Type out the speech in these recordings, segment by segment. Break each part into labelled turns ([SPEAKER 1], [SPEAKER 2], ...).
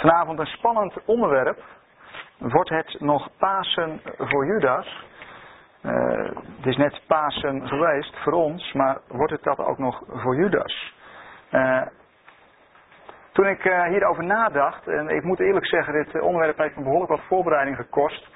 [SPEAKER 1] Vanavond een spannend onderwerp. Wordt het nog Pasen voor Judas? Uh, het is net Pasen geweest voor ons, maar wordt het dat ook nog voor Judas? Uh, toen ik uh, hierover nadacht, en ik moet eerlijk zeggen, dit onderwerp heeft me behoorlijk wat voorbereiding gekost.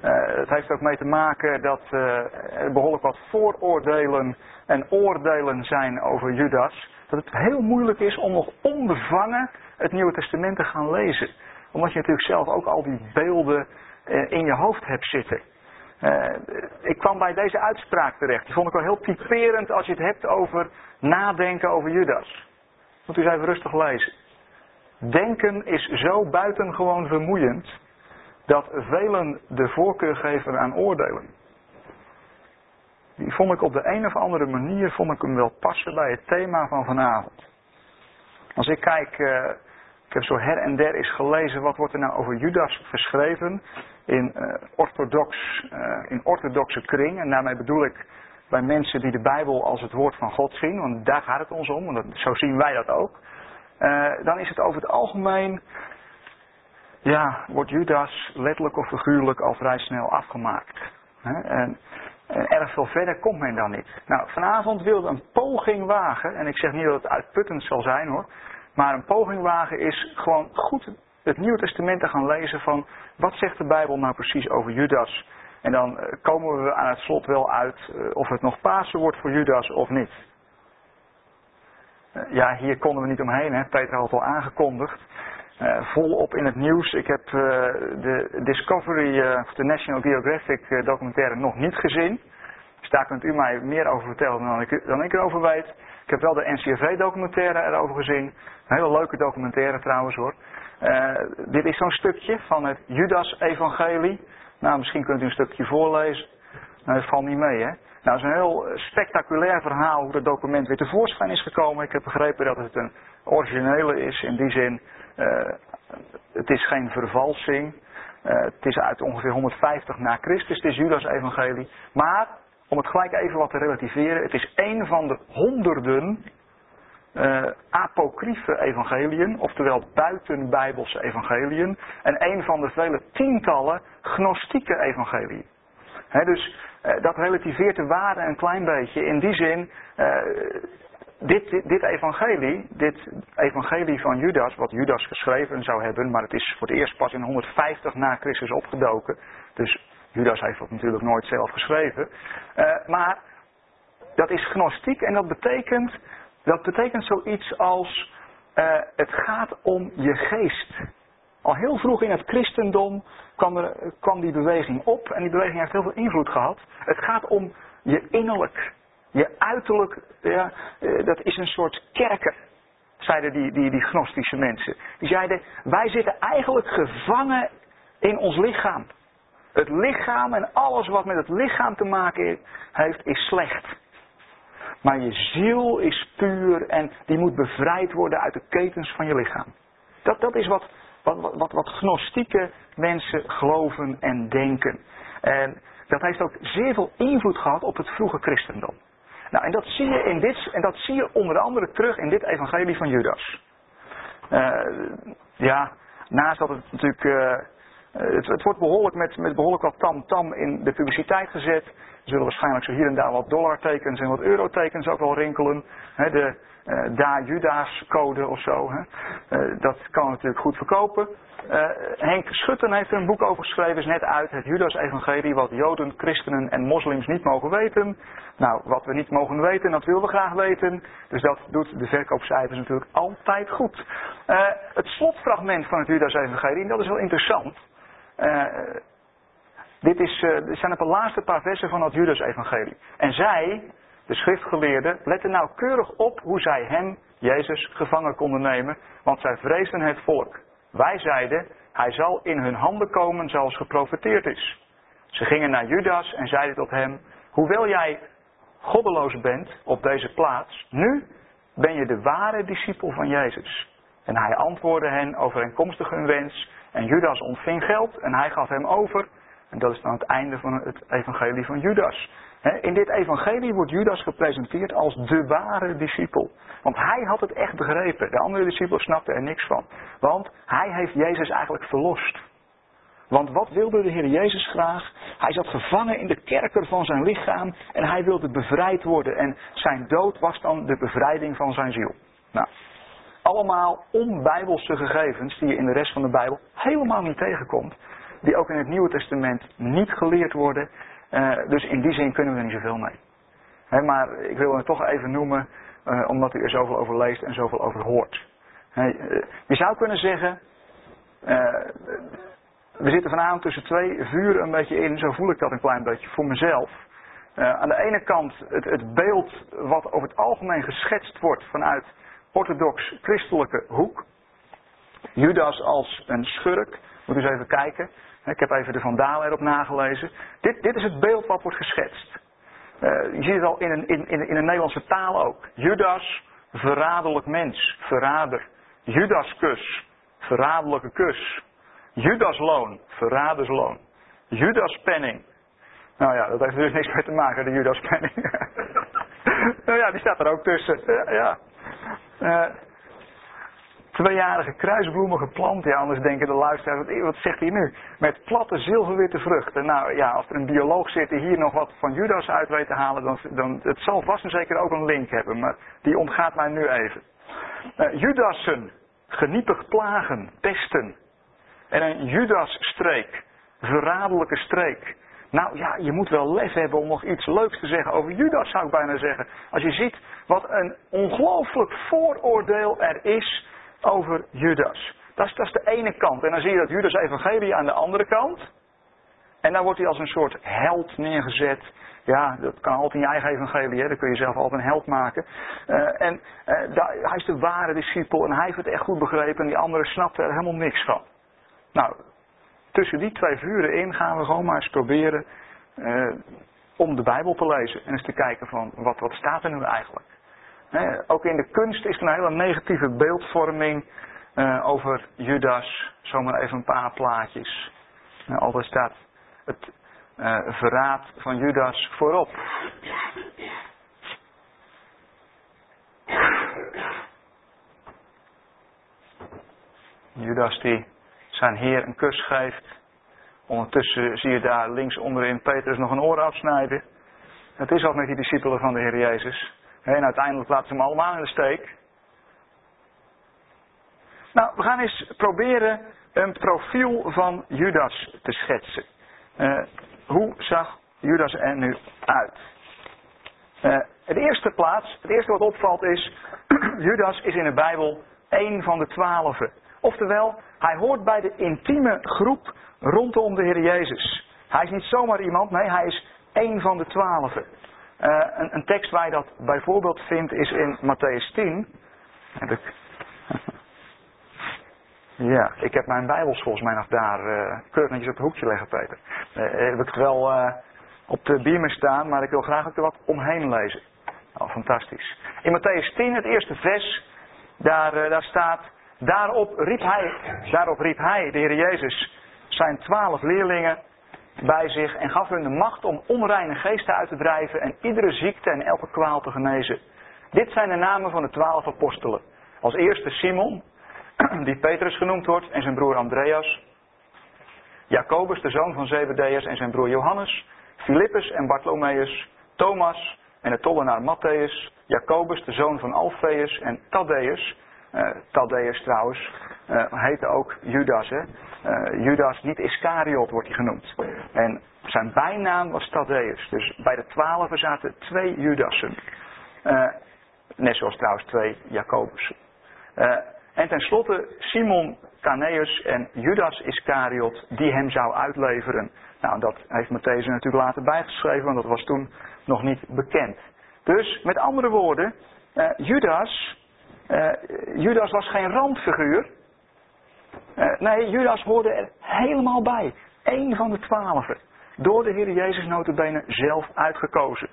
[SPEAKER 1] het heeft ook mee te maken dat er behoorlijk wat vooroordelen en oordelen zijn over Judas. Dat het heel moeilijk is om nog onbevangen het Nieuwe Testament te gaan lezen. Omdat je natuurlijk zelf ook al die beelden in je hoofd hebt zitten. Uh, ik kwam bij deze uitspraak terecht. Die vond ik wel heel typerend als je het hebt over nadenken over Judas. Moet u eens even rustig lezen. Denken is zo buitengewoon vermoeiend dat velen de voorkeur geven aan oordelen. Die vond ik op de een of andere manier vond ik hem wel passen bij het thema van vanavond. Als ik kijk, uh, ik heb zo her en der eens gelezen wat wordt er nou over Judas geschreven in, uh, orthodox, uh, in orthodoxe kring. En daarmee bedoel ik bij mensen die de Bijbel als het woord van God zien, want daar gaat het ons om, want dat, zo zien wij dat ook. Uh, dan is het over het algemeen, ja, wordt Judas letterlijk of figuurlijk al vrij snel afgemaakt. En, en erg veel verder komt men dan niet. Nou, vanavond wilde een poging wagen, en ik zeg niet dat het uitputtend zal zijn hoor, maar een poging wagen is gewoon goed het Nieuwe Testament te gaan lezen van wat zegt de Bijbel nou precies over Judas. En dan eh, komen we aan het slot wel uit eh, of het nog Pasen wordt voor Judas of niet. Eh, ja, hier konden we niet omheen. Hè. Peter had het al aangekondigd. Uh, volop in het nieuws. Ik heb de Discovery, uh, de National Geographic documentaire nog niet gezien. Dus daar kunt u mij meer over vertellen dan ik, dan ik erover weet. Ik heb wel de NCRV documentaire erover gezien. Een hele leuke documentaire trouwens hoor. Uh, dit is zo'n stukje van het Judas-evangelie. Nou, misschien kunt u een stukje voorlezen. Nou, dat valt niet mee, hè? Nou, het is een heel spectaculair verhaal hoe dat document weer tevoorschijn is gekomen. Ik heb begrepen dat het een originele is. In die zin, uh, het is geen vervalsing. Uh, het is uit ongeveer 150 na Christus, het is Judas-evangelie. Maar, om het gelijk even wat te relativeren, het is een van de honderden uh, apocryfe evangeliën, oftewel buitenbijbelse evangeliën, en een van de vele tientallen gnostieke evangeliën. Dus uh, dat relativeert de waarde een klein beetje. In die zin, dit, dit, dit, evangelie, dit evangelie van Judas, wat Judas geschreven zou hebben, maar het is voor het eerst pas in 150 na Christus opgedoken. Dus Judas heeft dat natuurlijk nooit zelf geschreven. maar dat is gnostiek en dat betekent dat betekent zoiets als uh, het gaat om je geest. Al heel vroeg in het christendom kwam, er, kwam die beweging op en die beweging heeft heel veel invloed gehad. Het gaat om je innerlijk, je uiterlijk, ja, uh, dat is een soort kerker, zeiden die, die, die gnostische mensen. Die zeiden, wij zitten eigenlijk gevangen in ons lichaam. Het lichaam en alles wat met het lichaam te maken heeft, is slecht. Maar je ziel is puur en die moet bevrijd worden uit de ketens van je lichaam. Dat, dat is wat, wat, wat, wat gnostieke mensen geloven en denken. En dat heeft ook zeer veel invloed gehad op het vroege christendom. Nou, en dat zie je in dit, en dat zie je onder andere terug in dit evangelie van Judas. Uh, ja, naast dat het natuurlijk. Uh, het, het, wordt behoorlijk met, met behoorlijk wat tam-tam in de publiciteit gezet zullen waarschijnlijk zo hier en daar wat dollartekens en wat eurotekens ook wel rinkelen. de uh, Da Judas code of zo. Uh, dat kan natuurlijk goed verkopen. Uh, Henk Schutten heeft er een boek over geschreven, is net uit, het Judas-evangelie, wat Joden, christenen en moslims niet mogen weten. Nou, wat we niet mogen weten, dat willen we graag weten. Dus dat doet de verkoopcijfers natuurlijk altijd goed. het slotfragment van het Judas-evangelie, en dat is wel interessant. Dit, is, uh, dit zijn de laatste paar versen van het Judas-evangelie. En zij, de schriftgeleerden, letten nauwkeurig op hoe zij hem, Jezus, gevangen konden nemen, want zij vreesden het volk. Wij zeiden, hij zal in hun handen komen zoals geprofeteerd is. Ze gingen naar Judas en zeiden tot hem, hoewel jij goddeloos bent op deze plaats, nu ben je de ware discipel van Jezus. En hij antwoordde hen overeenkomstig hun wens. En Judas ontving geld en hij gaf hem over en dat is dan het einde van het evangelie van Judas. In dit evangelie wordt Judas gepresenteerd als de ware discipel. Want hij had het echt begrepen. De andere discipelen snapten er niks van. Want hij heeft Jezus eigenlijk verlost. Want wat wilde de Heer Jezus graag? Hij zat gevangen in de kerker van zijn lichaam en hij wilde bevrijd worden. En zijn dood was dan de bevrijding van zijn ziel. Nou, allemaal onbijbelse gegevens die je in de rest van de Bijbel helemaal niet tegenkomt. Die ook in het Nieuwe Testament niet geleerd worden. Uh, dus in die zin kunnen we er niet zoveel mee. maar ik wil het toch even noemen, uh, omdat u er zoveel over leest en zoveel over hoort. uh, je zou kunnen zeggen, we zitten vanavond tussen twee vuren een beetje in, zo voel ik dat een klein beetje voor mezelf. aan de ene kant het, het beeld wat over het algemeen geschetst wordt vanuit orthodox-christelijke hoek. Judas als een schurk, moet eens even kijken. Ik heb even de Vandalen erop nagelezen. Dit, dit is het beeld wat wordt geschetst. Uh, je ziet het al in een, in, in, in een Nederlandse taal ook. Judas, verraderlijk mens, verrader. Judas kus, verraderlijke kus. Judas loon, verradersloon. Judas penning. Nou ja, dat heeft dus niks mee te maken, de Judas penning. nou ja, die staat er ook tussen. Ja. Uh, tweejarige kruisbloemen geplant. Ja, anders denken de luisteraars, wat zegt hij nu? Met platte zilverwitte vruchten. Nou ja, als er een bioloog zit die hier nog wat van Judas uit weet te halen, dan, dan het zal vast en zeker ook een link hebben. Maar die ontgaat mij nu even. Uh, Judassen, geniepig plagen, pesten. En een Judasstreek, verraderlijke streek. Nou ja, je moet wel lef hebben om nog iets leuks te zeggen over Judas, zou ik bijna zeggen. Als je ziet wat een ongelooflijk vooroordeel er is over Judas. Dat is, dat is de ene kant. En dan zie je dat Judas evangelie aan de andere kant. En dan wordt hij als een soort held neergezet. Ja, dat kan altijd in je eigen evangelie, hè? dan kun je zelf altijd een held maken. Uh, en uh, daar, hij is de ware discipel en hij heeft het echt goed begrepen en die andere snapt er helemaal niks van. Nou, tussen die twee vuren in gaan we gewoon maar eens proberen uh, om de Bijbel te lezen. En eens te kijken van wat, wat staat er nu eigenlijk ook in de kunst is er een hele negatieve beeldvorming uh, over Judas. Zomaar even een paar plaatjes. Uh, altijd staat het uh, verraad van Judas voorop. Judas die zijn heer een kus geeft. Ondertussen zie je daar links onderin Petrus nog een oor afsnijden. Het is al met die discipelen van de Heer Jezus. En uiteindelijk laten ze hem allemaal in de steek. Nou, we gaan eens proberen een profiel van Judas te schetsen. Uh, hoe zag Judas er nu uit? Uh, het eerste plaats, het eerste wat opvalt is, Judas is in de Bijbel één van de twaalfen. Oftewel, hij hoort bij de intieme groep rondom de Heer Jezus. Hij is niet zomaar iemand, nee, hij is één van de twaalfen. Uh, een, een, tekst waar je dat bijvoorbeeld vindt is in Matthäus 10. Heb ik... ja, ik heb mijn Bijbels volgens mij nog daar uh, keurig netjes op het hoekje leggen, Peter. Uh, heb ik het wel op de biemen staan, maar ik wil graag ook er wat omheen lezen. Oh, fantastisch. In Matthäus 10, het eerste vers, daar, daar staat... Daarop riep, hij, daarop riep hij, de Heer Jezus, zijn twaalf leerlingen bij zich en gaf hun de macht om onreine geesten uit te drijven en iedere ziekte en elke kwaal te genezen. Dit zijn de namen van de twaalf apostelen. Als eerste Simon, die Petrus genoemd wordt, en zijn broer Andreas. Jacobus, de zoon van Zebedeus, en zijn broer Johannes. Filippus en Bartholomeus. Thomas en de tollenaar Matthäus. Jacobus, de zoon van Alfeus en Thaddeus. Uh, Thaddeus trouwens uh, heette ook Judas. Hè? Uh, Judas, niet Iscariot wordt hij genoemd. En zijn bijnaam was Thaddeus. Dus bij de twaalf zaten twee Judassen. net zoals trouwens twee Jacobussen. en tenslotte Simon Caneus en Judas Iscariot die hem zou uitleveren. Nou, dat heeft Matthäus natuurlijk later bijgeschreven, want dat was toen nog niet bekend. Dus met andere woorden, Judas Judas was geen randfiguur. Uh, nee, Judas hoorde er helemaal bij. Eén van de twaalfen. Door de Heer Jezus notabene zelf uitgekozen.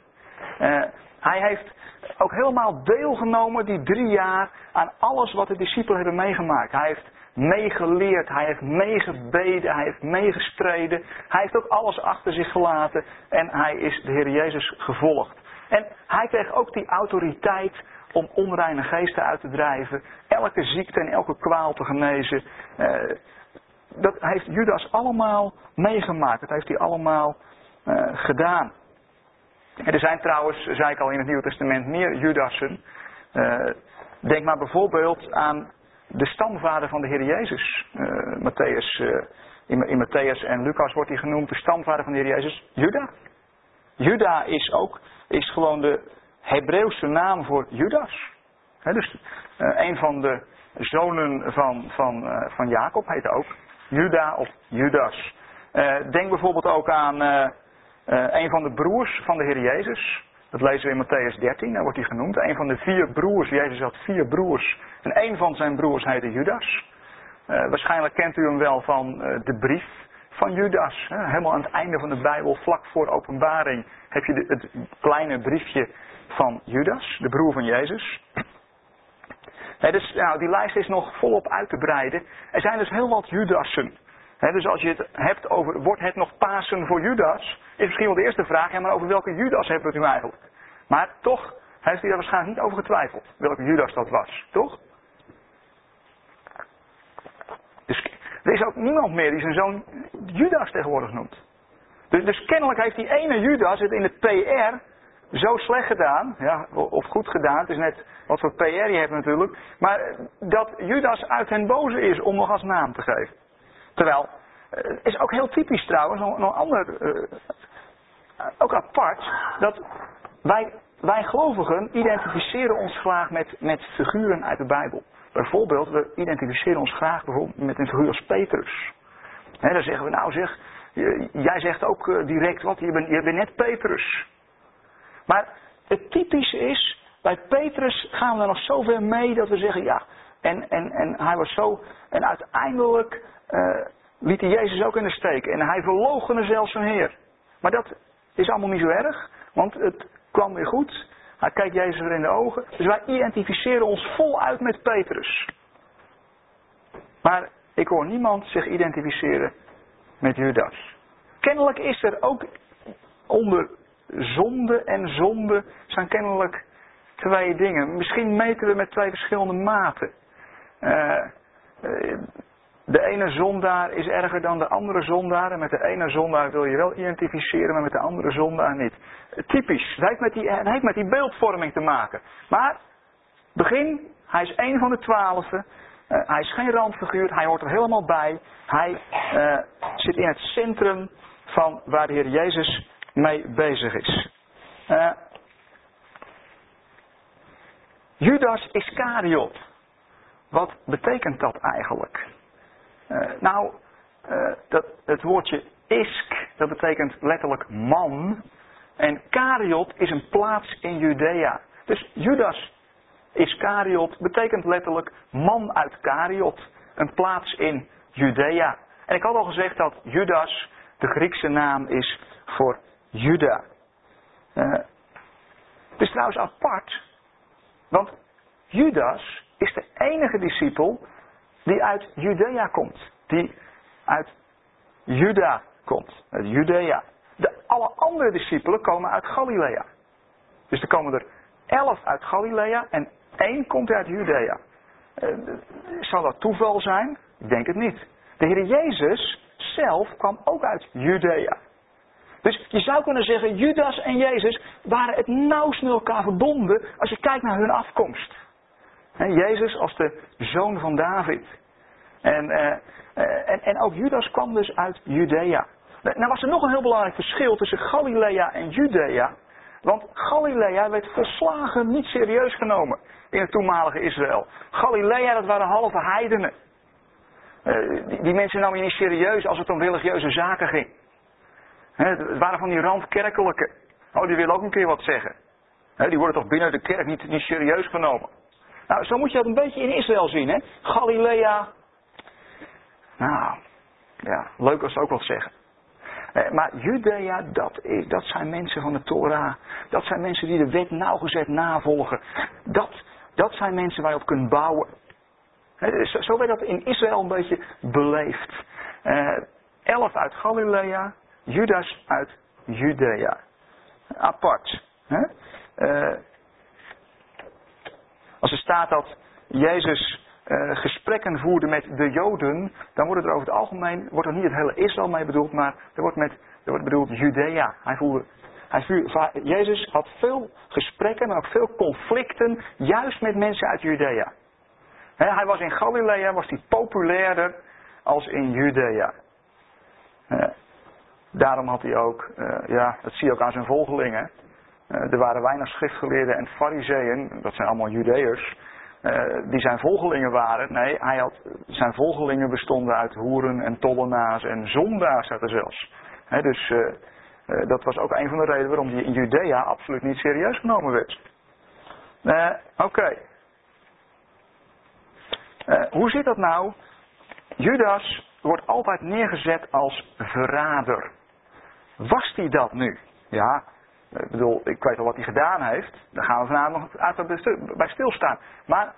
[SPEAKER 1] Uh, Hij heeft ook helemaal deelgenomen die drie jaar aan alles wat de discipelen hebben meegemaakt. Hij heeft meegeleerd, hij heeft meegebeden, hij heeft meegestreden. Hij heeft ook alles achter zich gelaten en hij is de Heer Jezus gevolgd. En hij kreeg ook die autoriteit om onreine geesten uit te drijven, elke ziekte en elke kwaal te genezen. Eh, dat heeft Judas allemaal meegemaakt, dat heeft hij allemaal uh, gedaan. En er zijn trouwens, zei ik al in het Nieuwe Testament, meer Judassen. Uh, denk maar bijvoorbeeld aan de stamvader van de Heer Jezus. In, in Matthäus en Lucas wordt hij genoemd de stamvader van de Heer Jezus, Juda. Juda is ook is gewoon de Hebreeuwse naam voor Judas. dus een van de zonen van, van, van Jacob heet ook Juda of Judas. denk bijvoorbeeld ook aan uh, een van de broers van de Heer Jezus. Dat lezen we in Matthäus 13, daar wordt hij genoemd. Een van de vier broers. Jezus had vier broers. En een van zijn broers heette Judas. Uh, waarschijnlijk kent u hem wel van uh, de brief van Judas. helemaal aan het einde van de Bijbel, vlak voor openbaring, heb je het kleine briefje van Judas, de broer van Jezus. dus nou, die lijst is nog volop uit te breiden. Er zijn dus heel wat Judassen dus als je het hebt over, wordt het nog Pasen voor Judas? Is misschien wel de eerste vraag, maar over welke Judas hebben we het nu eigenlijk? Maar toch heeft hij daar waarschijnlijk niet over getwijfeld, welke Judas dat was, toch? Dus er is ook niemand meer die zijn zoon Judas tegenwoordig noemt. Dus, dus kennelijk heeft die ene Judas het in het PR zo slecht gedaan, ja, of goed gedaan, het is net wat voor PR je hebt natuurlijk, maar dat Judas uit hen boze is om nog als naam te geven. Terwijl, het eh, is ook heel typisch trouwens, nog, nog ander, uh, ook apart, dat wij, wij gelovigen identificeren ons graag met, met figuren uit de Bijbel. Bijvoorbeeld, we identificeren ons graag bijvoorbeeld met een figuur als Petrus. He, dan zeggen we, nou zeg, jij zegt ook direct wat, je bent, je bent net Petrus. Maar het typische is, bij Petrus gaan we er nog zoveel mee dat we zeggen, ja, en, en, en hij was zo, en uiteindelijk uh, liet hij Jezus ook in de steek. En hij verloochende zelfs zijn Heer. Maar dat is allemaal niet zo erg, want het kwam weer goed. Hij kijkt Jezus weer in de ogen. Dus wij identificeren ons voluit met Petrus. Maar ik hoor niemand zich identificeren met Judas. Kennelijk is er ook onder zonde en zonde zijn kennelijk twee dingen. Misschien meten we met twee verschillende maten. Uh, de ene zondaar is erger dan de andere zondaar. En met de ene zondaar wil je wel identificeren, maar met de andere zondaar niet. Typisch. Het heeft met die, met die beeldvorming te maken. Maar, begin, hij is één van de twaalfen. Uh, hij is geen randfiguur, hij hoort er helemaal bij. Hij zit in het centrum van waar de Heer Jezus mee bezig is. Uh, Judas Iscariot. Wat betekent dat eigenlijk? Uh, nou, uh, dat, het woordje isk, dat betekent letterlijk man. En Kariot is een plaats in Judea. Dus Judas Iscariot betekent letterlijk man uit Kariot. Een plaats in Judea. En ik had al gezegd dat Judas de Griekse naam is voor Juda. Uh, het is trouwens apart, want Judas is de enige discipel die uit Judea komt. Die uit Juda komt. Uit Judea. De, alle andere discipelen komen uit Galilea. Dus er komen er elf uit Galilea en één komt uit Judea. Uh, zal dat toeval zijn? Ik denk het niet. De Heer Jezus zelf kwam ook uit Judea. Dus je zou kunnen zeggen, Judas en Jezus waren het nauwst met elkaar verbonden als je kijkt naar hun afkomst. Jezus als de zoon van David. En, uh, en, en ook Judas kwam dus uit Judea. Nou was er nog een heel belangrijk verschil tussen Galilea en Judea. Want Galilea werd volslagen niet serieus genomen in het toenmalige Israël. Galilea, dat waren halve heidenen. Uh, die, die, mensen namen je niet serieus als het om religieuze zaken ging. Het waren van die randkerkelijke. Oh, die willen ook een keer wat zeggen. die worden toch binnen de kerk niet, niet serieus genomen. Nou, zo moet je dat een beetje in Israël zien, hè? Galilea. Nou, ja, leuk als ze ook wat zeggen. Eh, maar Judea, dat, is, dat zijn mensen van de Torah. Dat zijn mensen die de wet nauwgezet navolgen. Dat, dat zijn mensen waar je op kunt bouwen. Zo werd dat in Israël een beetje beleefd. Uh, elf uit Galilea, Judas uit Judea. Apart. Uh, als er staat dat Jezus uh, gesprekken voerde met de Joden, dan wordt er over het algemeen wordt er niet het hele Israël mee bedoeld, maar er wordt, met, er wordt bedoeld Judea. Hij voerde, hij Jezus had veel gesprekken, maar ook veel conflicten, juist met mensen uit Judea. hij was in Galilea, was hij populairder als in Judea. Daarom had hij ook, uh, ja, dat zie je ook aan zijn volgelingen. Uh, er waren weinig schriftgeleerden en fariseeën, dat zijn allemaal Judeërs, uh, die zijn volgelingen waren. Nee, hij had, zijn volgelingen bestonden uit hoeren en tollenaars en zondaars er zelfs. dus dat was ook een van de redenen waarom hij in Judea absoluut niet serieus genomen werd. Oké. hoe zit dat nou? Judas wordt altijd neergezet als verrader. Was hij dat nu? Ja, ik bedoel, ik weet wel wat hij gedaan heeft. Daar gaan we vanavond nog bij stilstaan. Maar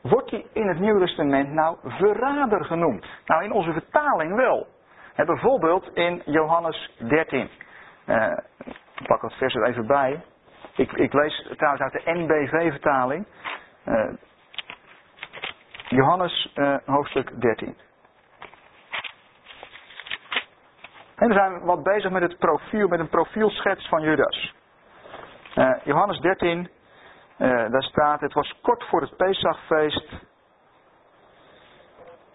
[SPEAKER 1] wordt hij in het Nieuwe Testament nou verrader genoemd? Nou, in onze vertaling wel. bijvoorbeeld in Johannes 13. Uh, ik pak het vers er even bij. Ik, ik lees trouwens uit de NBV-vertaling. Uh, Johannes uh, hoofdstuk 13. En we zijn wat bezig met het profiel, met een profielschets van Judas. Uh, Johannes 13, uh, eh, daar staat, het was kort voor het Pesachfeest.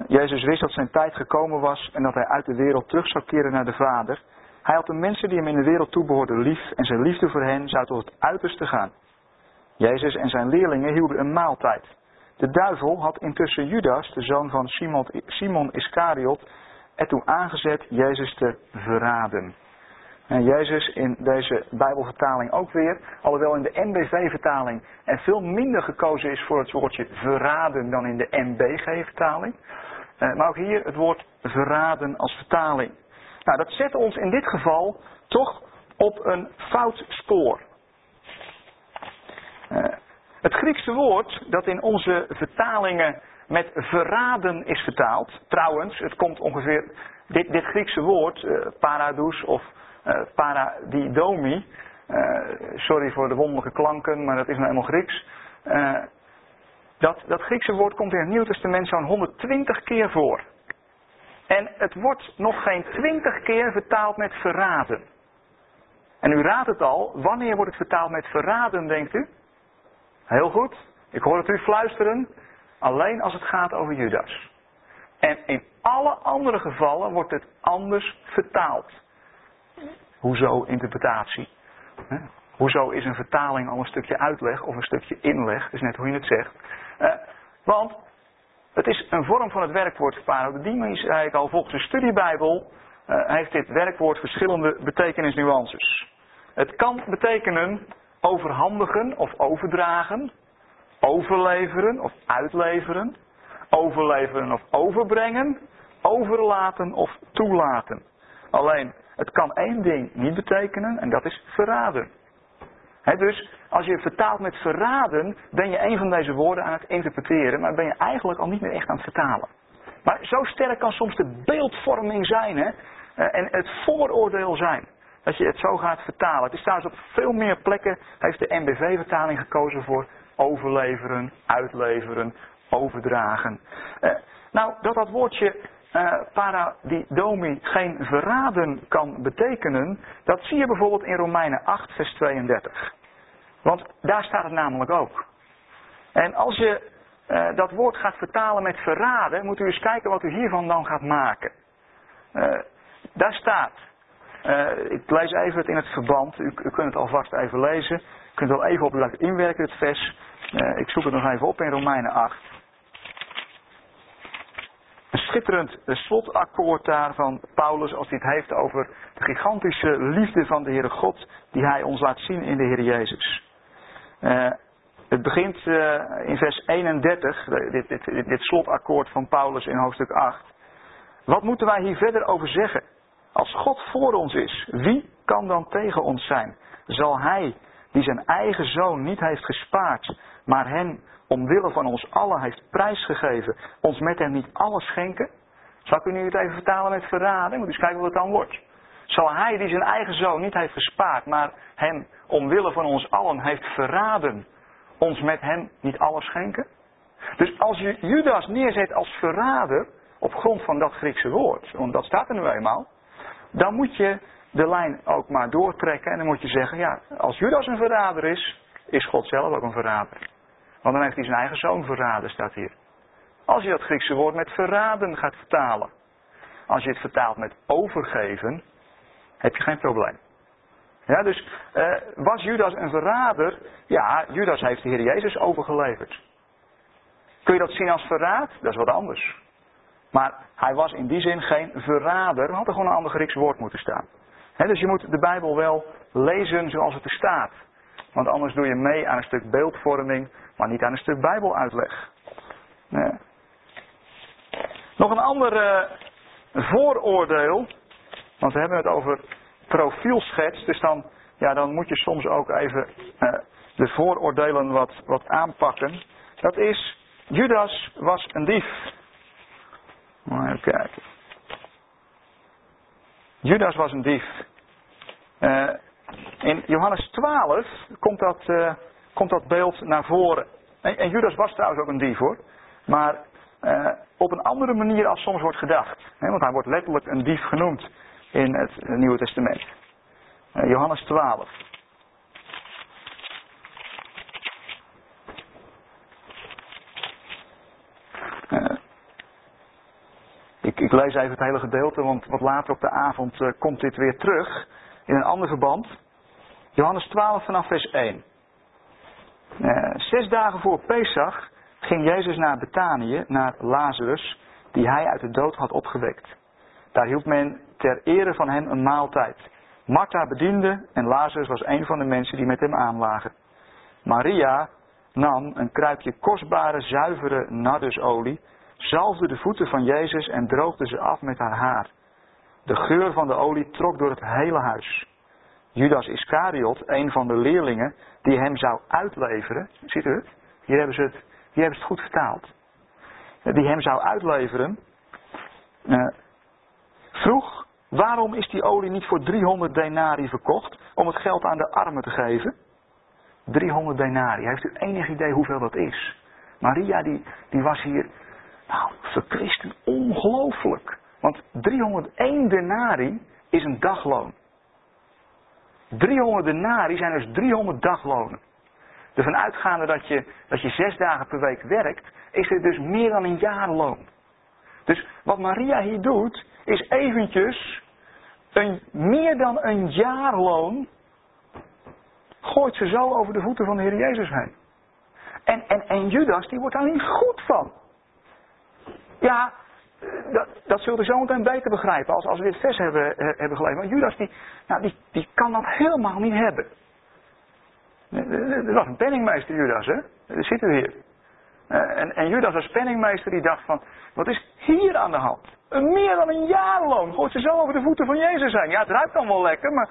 [SPEAKER 1] Jezus wist dat zijn tijd gekomen was en dat hij uit de wereld terug zou keren naar de Vader. Hij had de mensen die hem in de wereld toebehoorden lief en zijn liefde voor hen zou tot het uiterste gaan. Jezus en zijn leerlingen hielden een maaltijd. De duivel had intussen Judas, de zoon van Simon, Simon Iscariot, ertoe aangezet Jezus te verraden. En Jezus in deze Bijbelvertaling ook weer, alhoewel in de NBV-vertaling er veel minder gekozen is voor het woordje verraden dan in de NBG-vertaling. Eh, maar ook hier het woord verraden als vertaling. Nou, dat zet ons in dit geval toch op een fout spoor. Uh, het Griekse woord dat in onze vertalingen met verraden is vertaald. Trouwens, het komt ongeveer, dit, dit Griekse woord, uh, of uh, paradidomi, uh, sorry voor de wonderlijke klanken, maar dat is nou helemaal Grieks. dat, dat Griekse woord komt in het Nieuw Testament zo'n 120 keer voor. En het wordt nog geen 20 keer vertaald met verraden. En u raadt het al, wanneer wordt het vertaald met verraden, denkt u? Heel goed. Ik hoor het u fluisteren. Alleen als het gaat over Judas. En in alle andere gevallen wordt het anders vertaald. Hoezo interpretatie? Hoezo is een vertaling al een stukje uitleg of een stukje inleg? Dat is net hoe je het zegt. Eh, want het is een vorm van het werkwoord parodie, zei ik al, volgens de studiebijbel uh, heeft dit werkwoord verschillende betekenisnuances. Het kan betekenen overhandigen of overdragen overleveren of uitleveren, overleveren of overbrengen, overlaten of toelaten. Alleen, het kan één ding niet betekenen en dat is verraden. dus als je vertaalt met verraden, ben je een van deze woorden aan het interpreteren, maar ben je eigenlijk al niet meer echt aan het vertalen. Maar zo sterk kan soms de beeldvorming zijn eh, en het vooroordeel zijn. Dat je het zo gaat vertalen. Het is trouwens op veel meer plekken, heeft de NBV-vertaling gekozen voor overleveren, uitleveren, overdragen. Uh, nou, dat dat woordje uh, paradidomi geen verraden kan betekenen, dat zie je bijvoorbeeld in Romeinen 8, vers 32. Want daar staat het namelijk ook. En als je uh, dat woord gaat vertalen met verraden, moet u eens kijken wat u hiervan dan gaat maken. Uh, daar staat, ik lees even het in het verband, u, u kunt het alvast even lezen. U kunt wel even op laten inwerken, het vers. Uh, ik zoek het nog even op in Romeinen 8. Een schitterend slotakkoord daar van Paulus als hij het heeft over de gigantische liefde van de Heere God die hij ons laat zien in de Heer Jezus. Uh, het begint uh, in vers 31, dit, dit, dit, dit slotakkoord van Paulus in hoofdstuk 8. Wat moeten wij hier verder over zeggen? Als God voor ons is, wie kan dan tegen ons zijn? Zal Hij, die zijn eigen zoon niet heeft gespaard, maar hem omwille van ons allen heeft prijsgegeven, ons met hem niet alles schenken? Zal ik u nu het even vertalen met verraden? Moet eens kijken wat het dan wordt. Zal hij die zijn eigen zoon niet heeft gespaard, maar hem omwille van ons allen heeft verraden, ons met hem niet alles schenken? Dus als je Judas neerzet als verrader, op grond van dat Griekse woord, want dat staat er nu eenmaal, dan moet je de lijn ook maar doortrekken en dan moet je zeggen, ja, als Judas een verrader is, is God zelf ook een verrader. Want dan heeft hij zijn eigen zoon verraden, staat hier. Als je dat Griekse woord met verraden gaat vertalen. Als je het vertaalt met overgeven, heb je geen probleem. Ja, dus uh, was Judas een verrader? Ja, Judas heeft de Heer Jezus overgeleverd. Kun je dat zien als verraad? Dat is wat anders. Maar hij was in die zin geen verrader. Er had er gewoon een ander Grieks woord moeten staan. Dus je moet de Bijbel wel lezen zoals het er staat. Want anders doe je mee aan een stuk beeldvorming, maar niet aan een stuk Bijbeluitleg. Nee. Nog een ander uh, vooroordeel. Want we hebben het over profielschets. Dus dan, ja, dan moet je soms ook even uh, de vooroordelen wat, wat aanpakken. Dat is, Judas was een dief. Even kijken. Judas was een dief. Uh, in Johannes 12 komt dat, uh, komt dat beeld naar voren. En, en, Judas was trouwens ook een dief hoor. Maar uh, op een andere manier als soms wordt gedacht. Hè, want hij wordt letterlijk een dief genoemd in het Nieuwe Testament. Johannes 12. Ik, ik, lees even het hele gedeelte, want wat later op de avond komt dit weer terug in een ander verband. Johannes 12 vanaf vers 1. Uh, zes dagen voor Pesach ging Jezus naar Betanië, naar Lazarus, die hij uit de dood had opgewekt. Daar hield men ter ere van hem een maaltijd. Martha bediende en Lazarus was een van de mensen die met hem aanlagen. Maria nam een kruikje kostbare, zuivere nardusolie, zalfde de voeten van Jezus en droogde ze af met haar haar. De geur van de olie trok door het hele huis. Judas Iscariot, een van de leerlingen die hem zou uitleveren, ziet u het? Hier hebben ze het, hier hebben ze het goed vertaald. Die hem zou uitleveren, eh, vroeg waarom is die olie niet voor 300 denari verkocht om het geld aan de armen te geven? 300 denari. Heeft u enig idee hoeveel dat is? Maria die, die was hier nou, verkristen ongelooflijk. Want 301 denari is een dagloon. 300 denari zijn dus 300 daglonen. Ervan uitgaande dat je, dat je zes dagen per week werkt, is het dus meer dan een jaarloon. Dus wat Maria hier doet, is eventjes een, meer dan een jaarloon gooit ze zo over de voeten van de Heer Jezus heen. En, en, en Judas, die wordt daar niet goed van. Ja, dat, dat zult u zo meteen beter begrijpen als, als we dit vers hebben, eh, hebben gelezen. Maar Judas, die, nou, die, die kan dat helemaal niet hebben. Er was een penningmeester Judas, hè? Dat ziet u hier. Eh, en, en Judas als penningmeester die dacht van, wat is hier aan de hand? Een meer dan een jaarloon gooit ze zo over de voeten van Jezus zijn. Ja, het ruikt wel lekker, maar...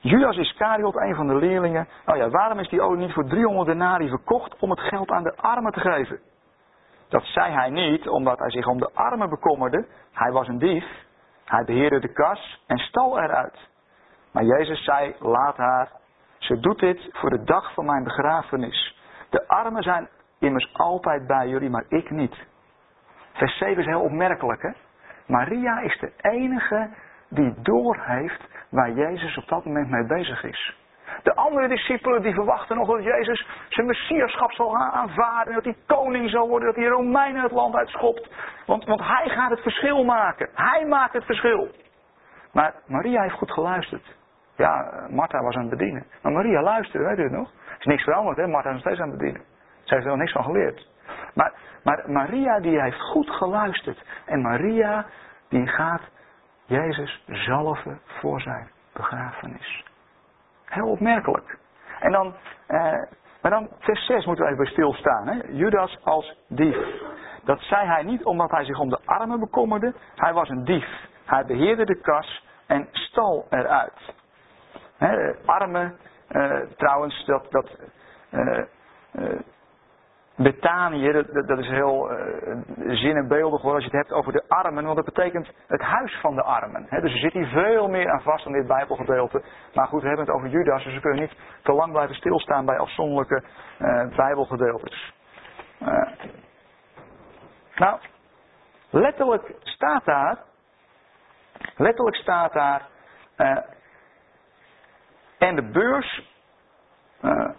[SPEAKER 1] Judas Iscariot, een van de leerlingen. Nou ja, waarom is die olie niet voor 300 denari verkocht om het geld aan de armen te geven? Dat zei hij niet omdat hij zich om de armen bekommerde. Hij was een dief. Hij beheerde de kas en stal eruit. Maar Jezus zei, laat haar. Ze doet dit voor de dag van mijn begrafenis. De armen zijn immers altijd bij jullie, maar ik niet. Vers 7 is heel opmerkelijk, hè? Maria is de enige die doorheeft waar Jezus op dat moment mee bezig is. De andere discipelen die verwachten nog dat Jezus zijn messiaschap zal aanvaarden. Dat hij koning zal worden. Dat hij Romeinen het land uitschopt. Want, want hij gaat het verschil maken. Hij maakt het verschil. Maar Maria heeft goed geluisterd. Ja, Martha was aan het bedienen. Maar Maria luisterde, weet u het nog? Is niks veranderd, hè? Martha is nog steeds aan het bedienen. Ze heeft er niks van geleerd. Maar, maar Maria die heeft goed geluisterd. En Maria die gaat Jezus zalven voor zijn begrafenis. Heel opmerkelijk. En dan, eh, maar dan vers 6 moeten we even bij stilstaan. Hè? Judas als dief. dat zei hij niet omdat hij zich om de armen bekommerde. Hij was een dief. Hij beheerde de kas en stal eruit. He, armen, uh, trouwens, dat, dat uh, uh, Betanië, dat, dat, is heel zinnebeeldig hoor als je het hebt over de armen, want dat betekent het huis van de armen. Dus er zit hier veel meer aan vast dan dit Bijbelgedeelte. Maar goed, we hebben het over Judas, dus we kunnen niet te lang blijven stilstaan bij afzonderlijke Bijbelgedeeltes. nou, letterlijk staat daar, letterlijk staat daar, en de beurs, uh,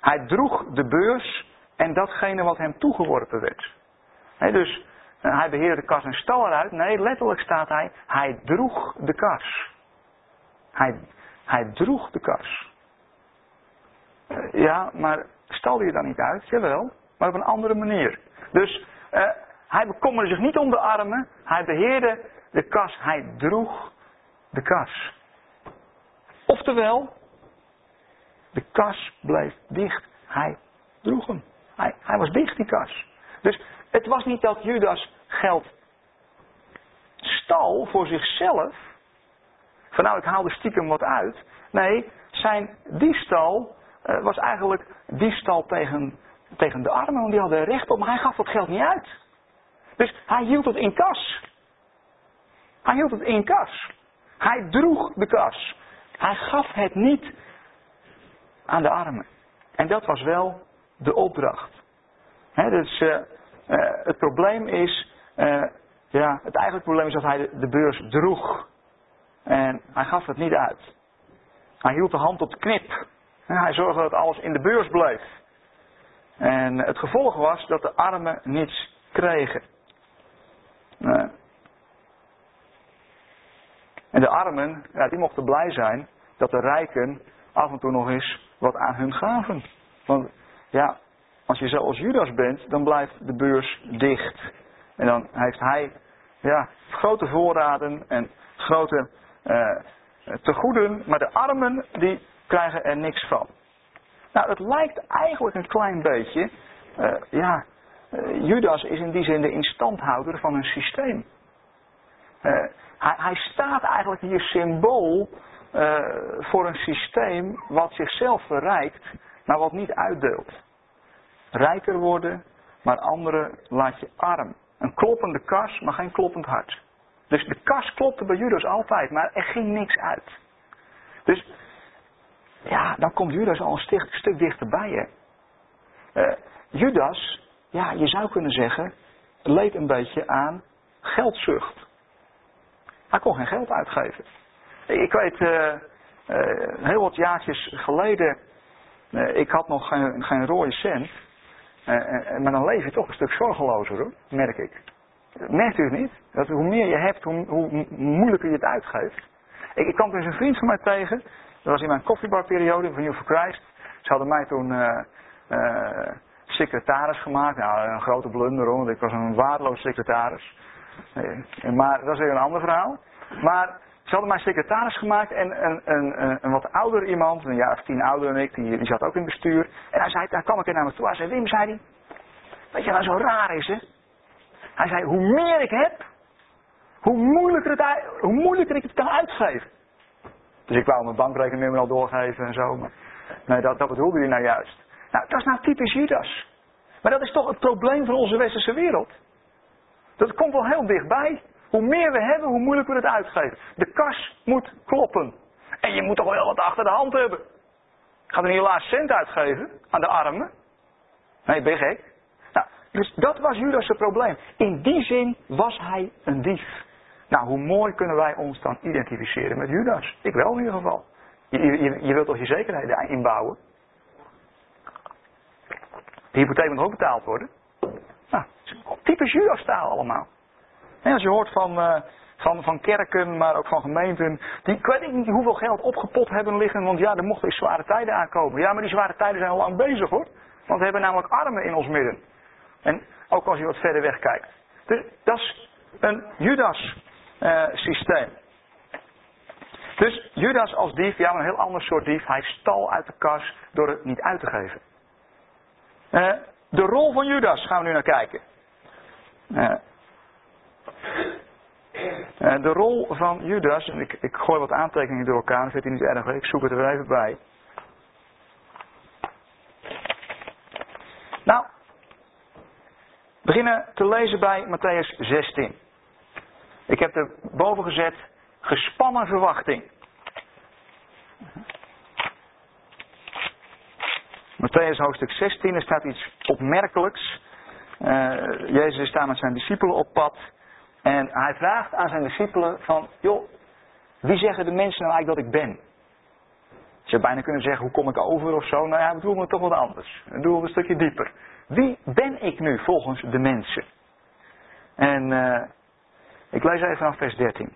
[SPEAKER 1] hij droeg de beurs en datgene wat hem toegeworpen werd. dus uh, hij beheerde de kas en stal eruit. Nee, letterlijk staat hij, hij droeg de kas. Hij, hij droeg de kas. Uh, ja, maar stal je dan niet uit? Jawel, maar op een andere manier. Dus hij bekommerde zich niet om de armen, hij beheerde de kas, hij droeg de kas. Oftewel, de kas bleef dicht. Hij droeg hem. Hij, hij was dicht, die kas. Dus het was niet dat Judas geld stal voor zichzelf. Van nou, ik haal er stiekem wat uit. Nee, zijn diefstal uh, was eigenlijk diefstal tegen, tegen de armen. Want die hadden recht op, maar hij gaf dat geld niet uit. Dus hij hield het in kas. Hij hield het in kas. Hij droeg de kas. Hij gaf het niet aan de armen. En dat was wel de opdracht. dus uh, uh, het probleem is, uh, ja, het eigenlijke probleem is dat hij de, beurs droeg. En hij gaf het niet uit. Hij hield de hand op de knip. hij zorgde dat alles in de beurs bleef. En het gevolg was dat de armen niets kregen. En de armen, ja, die mochten blij zijn dat de rijken af en toe nog eens wat aan hun gaven. Want ja, als je zoals Judas bent, dan blijft de beurs dicht. En dan heeft hij ja, grote voorraden en grote uh, tegoeden, maar de armen die krijgen er niks van. Nou, het lijkt eigenlijk een klein beetje, uh, ja, uh, Judas is in die zin de instandhouder van een systeem. Hij, hij, staat eigenlijk hier symbool uh, voor een systeem wat zichzelf verrijkt, maar wat niet uitdeelt. Rijker worden, maar anderen laat je arm. Een kloppende kas, maar geen kloppend hart. Dus de kas klopte bij Judas altijd, maar er ging niks uit. Dus ja, dan komt Judas al een stuk, dichterbij je. Uh, Judas, ja, je zou kunnen zeggen, leed een beetje aan geldzucht. Hij kon geen geld uitgeven. Ik weet, uh, uh, heel wat jaartjes geleden, ik had nog geen, geen rode cent. maar dan leef je toch een stuk zorgelozer hoor, merk ik. Merkt u het niet? Dat hoe meer je hebt, hoe, hoe moeilijker je het uitgeeft. Ik, ik kwam dus een vriend van mij tegen, dat was in mijn koffiebarperiode van New for Christ. Ze hadden mij toen secretaris gemaakt. Nou, een grote blunder hoor, want ik was een waardeloos secretaris. maar dat is weer een ander verhaal. Maar ze hadden mij secretaris gemaakt en een, een, een, wat ouder iemand, een jaar of tien ouder dan ik, die, zat ook in bestuur. En hij zei, daar kwam ik er naar me toe. Hij zei, Wim, zei hij, weet je nou zo raar is hè? Hij zei, hoe meer ik heb, hoe moeilijker, het, hoe moeilijker ik het kan uitgeven. Dus ik wou mijn bankrekeningnummer al doorgeven en zo. Maar nee, dat, dat bedoelde hij nou juist. Nou, dat is nou typisch Judas. Maar dat is toch het probleem van onze westerse wereld. Dat komt wel heel dichtbij. Hoe meer we hebben, hoe moeilijker we het uitgeven. De kas moet kloppen. En je moet toch wel wat achter de hand hebben. Gaat er niet helaas cent uitgeven aan de armen? Nee, ben je gek? Nou, dus dat was Judas' probleem. In die zin was hij een dief. Nou, hoe mooi kunnen wij ons dan identificeren met Judas? Ik wel in ieder geval. Je, je, je wilt toch je zekerheden inbouwen? De hypotheek moet ook betaald worden. Nou, typisch Judas taal allemaal. Als je hoort van, uh, van, van kerken, maar ook van gemeenten, die ik weet niet hoeveel geld opgepot hebben liggen, want ja, er mochten eens zware tijden aankomen. Ja, maar die zware tijden zijn al lang bezig hoor. Want we hebben namelijk armen in ons midden. En ook als je wat verder weg kijkt. Dus dat is een Judas uh, systeem. Dus Judas als dief, ja, een heel ander soort dief. Hij stal uit de kas door het niet uit te geven. Uh, de rol van Judas gaan we nu naar kijken. De rol van Judas, en ik, ik gooi wat aantekeningen door elkaar, dat vindt hij niet erg, ik zoek het er even bij. Nou, beginnen te lezen bij Matthäus 16. Ik heb er boven gezet gespannen verwachting. Matthäus hoofdstuk 16, er staat iets opmerkelijks. Uh, Jezus staat met zijn discipelen op pad. En hij vraagt aan zijn discipelen van, joh, wie zeggen de mensen nou eigenlijk dat ik ben? Je zou bijna kunnen zeggen, hoe kom ik over of zo? Nou ja, we doen het toch wat anders. We doen het een stukje dieper. Wie ben ik nu volgens de mensen? En uh, ik lees even vanaf vers 13.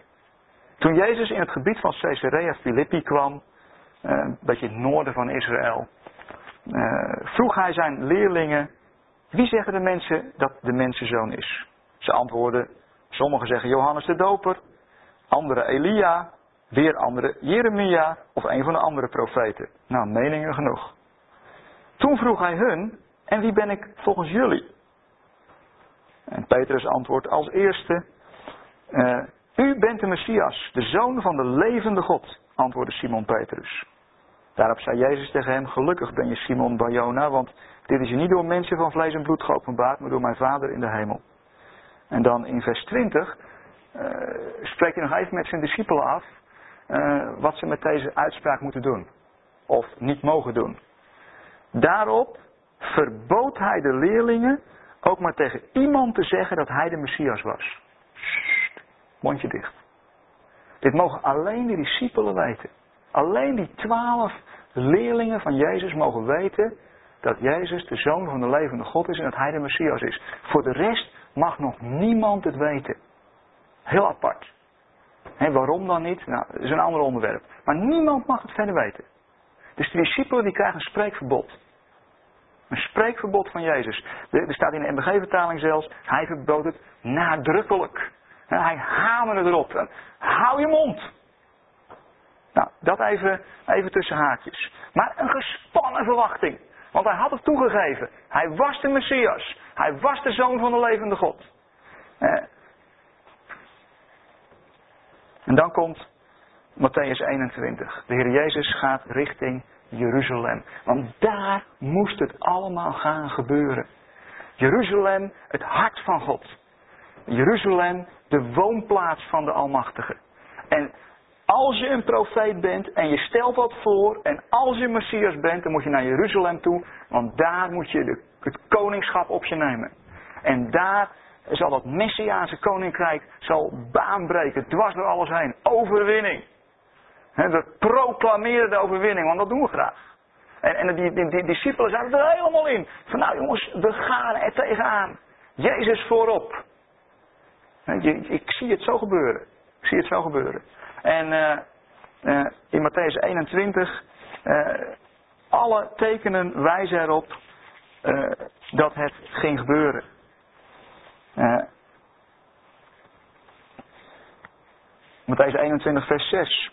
[SPEAKER 1] Toen Jezus in het gebied van Caesarea Philippi kwam, uh, een beetje het noorden van Israël, uh, vroeg hij zijn leerlingen, wie zeggen de mensen dat de mensenzoon is? Ze antwoorden, sommigen zeggen Johannes de Doper, anderen Elia, weer anderen Jeremia of een van de andere profeten. Nou, meningen genoeg. Toen vroeg hij hun, en wie ben ik volgens jullie? En Petrus antwoordt als eerste, uh, u bent de Messias, de zoon van de levende God, antwoordde Simon Petrus. Daarop zei Jezus tegen hem, gelukkig ben je Simon Barjona, want dit is je niet door mensen van vlees en bloed geopenbaard, maar door mijn Vader in de hemel. En dan in vers 20 uh, spreekt hij nog even met zijn discipelen af uh, wat ze met deze uitspraak moeten doen. Of niet mogen doen. Daarop verbood hij de leerlingen ook maar tegen iemand te zeggen dat hij de Messias was. Sst, mondje dicht. Dit mogen alleen de discipelen weten. Alleen die twaalf leerlingen van Jezus mogen weten dat Jezus de Zoon van de levende God is en dat Hij de Messias is. Voor de rest mag nog niemand het weten. Heel apart. He, waarom dan niet? Nou, dat is een ander onderwerp. Maar niemand mag het verder weten. Dus de discipelen die krijgen een spreekverbod. Een spreekverbod van Jezus. Er staat in de MBG-vertaling zelfs, hij verbood het nadrukkelijk. Hij hamerde erop. Hou je mond. Nou, dat even, even tussen haakjes. Maar een gespannen verwachting. Want hij had het toegegeven. Hij was de Messias. Hij was de zoon van de levende God. En dan komt Matthäus 21. De Heer Jezus gaat richting Jeruzalem. Want daar moest het allemaal gaan gebeuren. Jeruzalem, het hart van God. Jeruzalem, de woonplaats van de Almachtige. En als je een profeet bent en je stelt wat voor en als je Messias bent, dan moet je naar Jeruzalem toe, want daar moet je de, het koningschap op je nemen. En daar zal dat Messiaanse koninkrijk zal baanbreken, dwars door alles heen. Overwinning. we proclameren de overwinning, want dat doen we graag. En, en die, die, die, discipelen zaten er helemaal in. Van nou jongens, we gaan er tegenaan. Jezus voorop. ik zie het zo gebeuren. Ik zie het zo gebeuren. En uh, uh, in Matthäus 21, uh, eh, alle tekenen wijzen erop dat het ging gebeuren. Matthäus 21, vers 6.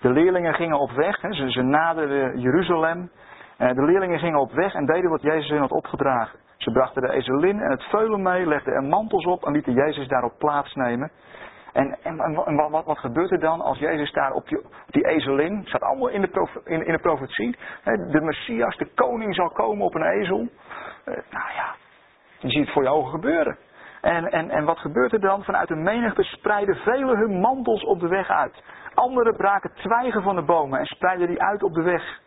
[SPEAKER 1] De leerlingen gingen op weg, hè, ze, ze naderden Jeruzalem. de leerlingen gingen op weg en deden wat Jezus hen had opgedragen. Ze brachten de ezelin en het veulen mee, legden er mantels op en lieten Jezus daarop plaatsnemen. En, en, wat, wat, gebeurt er dan als Jezus daar op die, die ezelin, het staat allemaal in de, in, in de profetie, de Messias, de koning zal komen op een ezel. Uh, nou ja, je ziet het voor je ogen gebeuren. En, en, en wat gebeurt er dan? Vanuit de menigte spreiden velen hun mantels op de weg uit. Anderen braken twijgen van de bomen en spreidden die uit op de weg.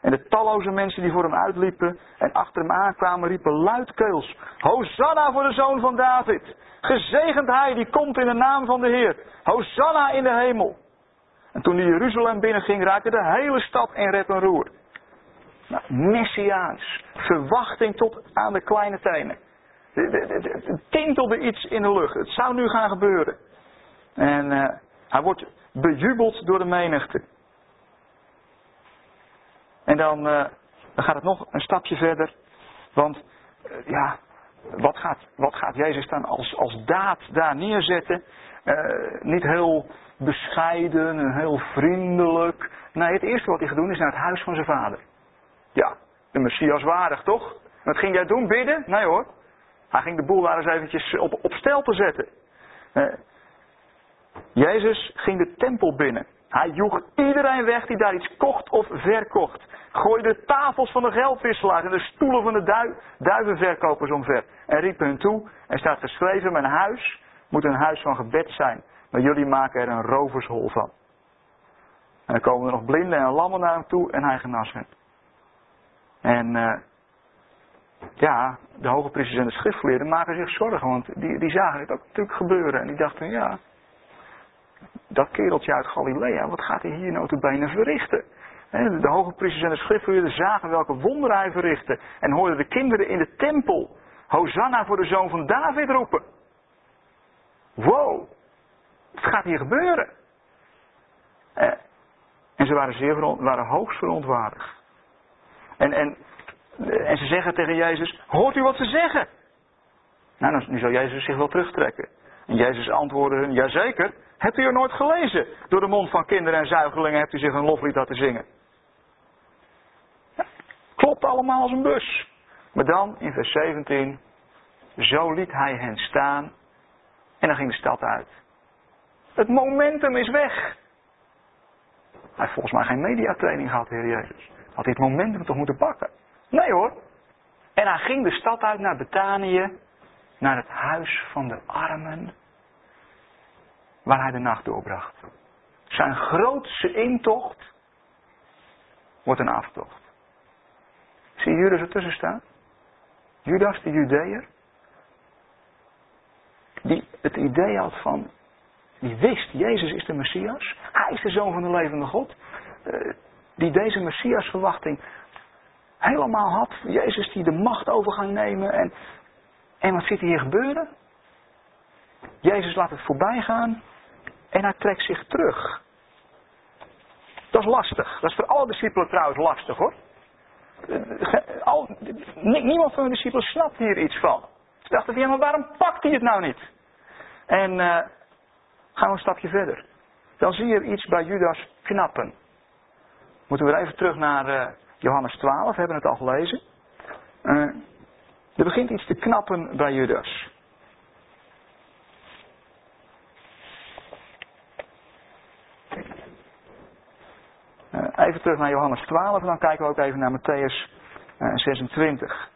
[SPEAKER 1] En de talloze mensen die voor hem uitliepen en achter hem aankwamen, riepen luidkeels: Hosanna voor de zoon van David! Gezegend hij die komt in de naam van de Heer. Hosanna in de hemel. En toen hij Jeruzalem binnenging, raakte de hele stad in rep en roer. Nou, messiaans. Verwachting tot aan de kleine tenen. Het tintelde iets in de lucht. Het zou nu gaan gebeuren. En uh, hij wordt bejubeld door de menigte. En dan, uh, dan gaat het nog een stapje verder. Want uh, ja, wat gaat, wat gaat Jezus dan als, als daad daar neerzetten? Uh, niet heel bescheiden en heel vriendelijk. Nee, het eerste wat hij gaat doen is naar het huis van zijn vader. Ja, de Messias waardig toch? Wat ging jij doen? Bidden? Nee hoor. Hij ging de boel daar eens eventjes op, op stel te zetten. Eh, Jezus ging de tempel binnen. Hij joeg iedereen weg die daar iets kocht of verkocht. Gooide de tafels van de geldwisselaars en de stoelen van de duivenverkopers omver. En riep hun toe. Er staat geschreven, mijn huis moet een huis van gebed zijn. Maar jullie maken er een rovershol van. En dan komen er nog blinden en lammen naar hem toe en hij genas hen. En uh, ja, de hoge priesters en de schriftgeleerden maken zich zorgen, want die, die zagen het ook natuurlijk gebeuren. En die dachten, ja, dat kereltje uit Galilea, wat gaat hij hier bijna verrichten? De hoge priesters en de schriftgeleerden zagen welke wonderen hij verrichtte. En hoorden de kinderen in de tempel, Hosanna voor de zoon van David roepen. Wow, wat gaat hier gebeuren? En ze waren, zeer waren hoogst verontwaardigd. En, en, en ze zeggen tegen Jezus, hoort u wat ze zeggen? Nou, nu zal Jezus zich wel terugtrekken. En Jezus antwoordde hun, jazeker, hebt u er nooit gelezen? Door de mond van kinderen en zuigelingen hebt u zich een loflied laten zingen. Klopt allemaal als een bus. Maar dan, in vers 17, zo liet hij hen staan en dan ging de stad uit. Het momentum is weg. Hij heeft volgens mij geen mediatraining gehad, Heer Jezus. Had hij het momentum toch moeten pakken? Nee hoor. En hij ging de stad uit naar Betanië, naar het huis van de armen, waar hij de nacht doorbracht. Zijn grootste intocht wordt een aftocht. Zie je Judas ertussen staan? Judas, de Judeër, die het idee had van, die wist, Jezus is de Messias, hij is de Zoon van de levende God, eh, die deze Messiasverwachting helemaal had. Jezus die de macht over gaat nemen en, en wat zit hier gebeuren? Jezus laat het voorbij gaan en hij trekt zich terug. Dat is lastig. Dat is voor alle discipelen trouwens lastig hoor. Eh, niemand van de discipelen snapt hier iets van. Ze dachten van ja, maar waarom pakt hij het nou niet? En uh, gaan we een stapje verder. Dan zie je iets bij Judas knappen. Moeten we even terug naar uh, Johannes 12, we hebben het al gelezen. Er begint iets te knappen bij Judas. Even terug naar Johannes 12 en dan kijken we ook even naar Matthäus 26.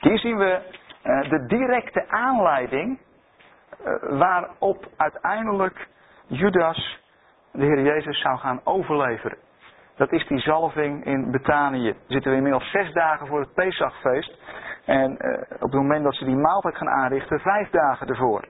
[SPEAKER 1] Hier zien we uh, de directe aanleiding uh, waarop uiteindelijk Judas de Heer Jezus zou gaan overleveren. Dat is die zalving in Betanië. Zitten we inmiddels zes dagen voor het Pesachfeest. En op het moment dat ze die maaltijd gaan aanrichten, vijf dagen ervoor.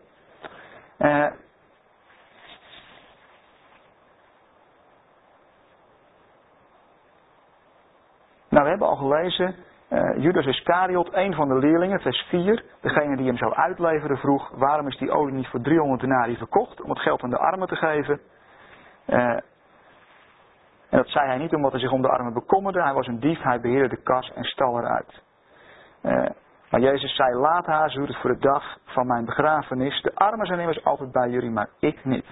[SPEAKER 1] Nou, we hebben al gelezen uh, Judas Iscariot, een van de leerlingen, vers 4, degene die hem zou uitleveren, vroeg: waarom is die olie niet voor 300 denari verkocht om het geld aan de armen te geven? Uh, en dat zei hij niet omdat hij zich om de armen bekommerde. Hij was een dief, hij beheerde de kas en stal eruit. Uh, maar Jezus zei: Laat haar, ze het voor de dag van mijn begrafenis. De armen zijn immers altijd bij jullie, maar ik niet.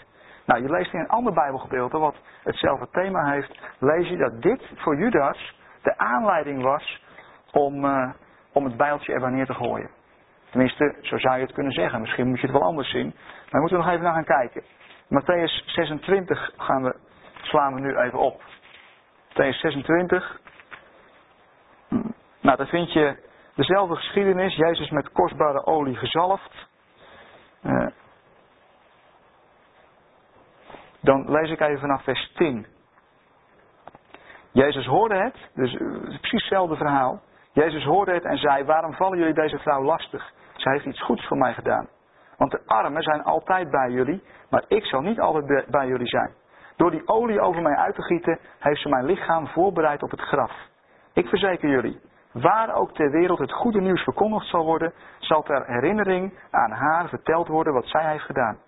[SPEAKER 1] Nou, je leest in een ander Bijbelgedeelte wat hetzelfde thema heeft. Lees je dat dit voor Judas de aanleiding was om, uh, om het bijltje er neer te gooien. Tenminste, zo zou je het kunnen zeggen. Misschien moet je het wel anders zien. Maar we moeten nog even naar gaan kijken. Matthäus 26 gaan we, slaan we nu even op. Matthäus 26. Hm. Nou, daar vind je dezelfde geschiedenis. Jezus met kostbare olie gezalfd. Uh, dan lees ik even vanaf vers 10. Jezus hoorde het, dus uh, precies hetzelfde verhaal. Jezus hoorde het en zei, waarom vallen jullie deze vrouw lastig? Zij heeft iets goeds voor mij gedaan. Want de armen zijn altijd bij jullie, maar ik zal niet altijd bij jullie zijn. Door die olie over mij uit te gieten, heeft ze mijn lichaam voorbereid op het graf. Ik verzeker jullie, waar ook ter wereld het goede nieuws verkondigd zal worden, zal ter herinnering aan haar verteld worden wat zij heeft gedaan.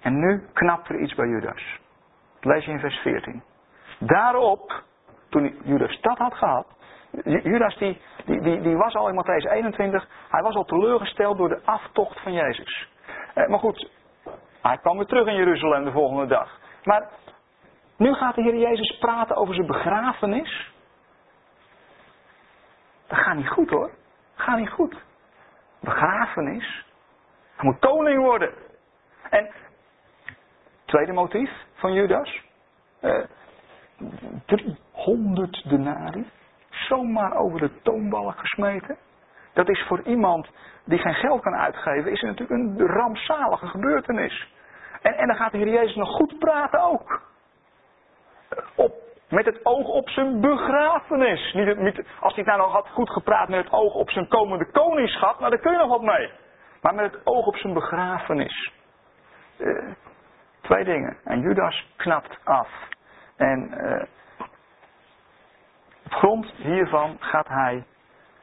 [SPEAKER 1] En nu knapt er iets bij Judas. Lees je in vers 14. Daarop toen Judas dat had gehad. Judas die, die, die, was al in Matthäus 21. Hij was al teleurgesteld door de aftocht van Jezus. Eh, maar goed, hij kwam weer terug in Jeruzalem de volgende dag. Maar nu gaat de Heer Jezus praten over zijn begrafenis. dat gaat niet goed hoor. Dat gaat niet goed. Begrafenis. Hij moet koning worden. En tweede motief van Judas. Eh, 300 denari. Zomaar over de toonballen gesmeten. Dat is voor iemand die geen geld kan uitgeven, is het natuurlijk een rampzalige gebeurtenis. En, en dan gaat de Heer Jezus nog goed praten ook. Op, met het oog op zijn begrafenis. Niet, als hij nou nog had goed gepraat met het oog op zijn komende koningschap, nou daar kun je nog wat mee. Maar met het oog op zijn begrafenis. Uh, twee dingen. En Judas knapt af. En uh, op grond hiervan gaat hij.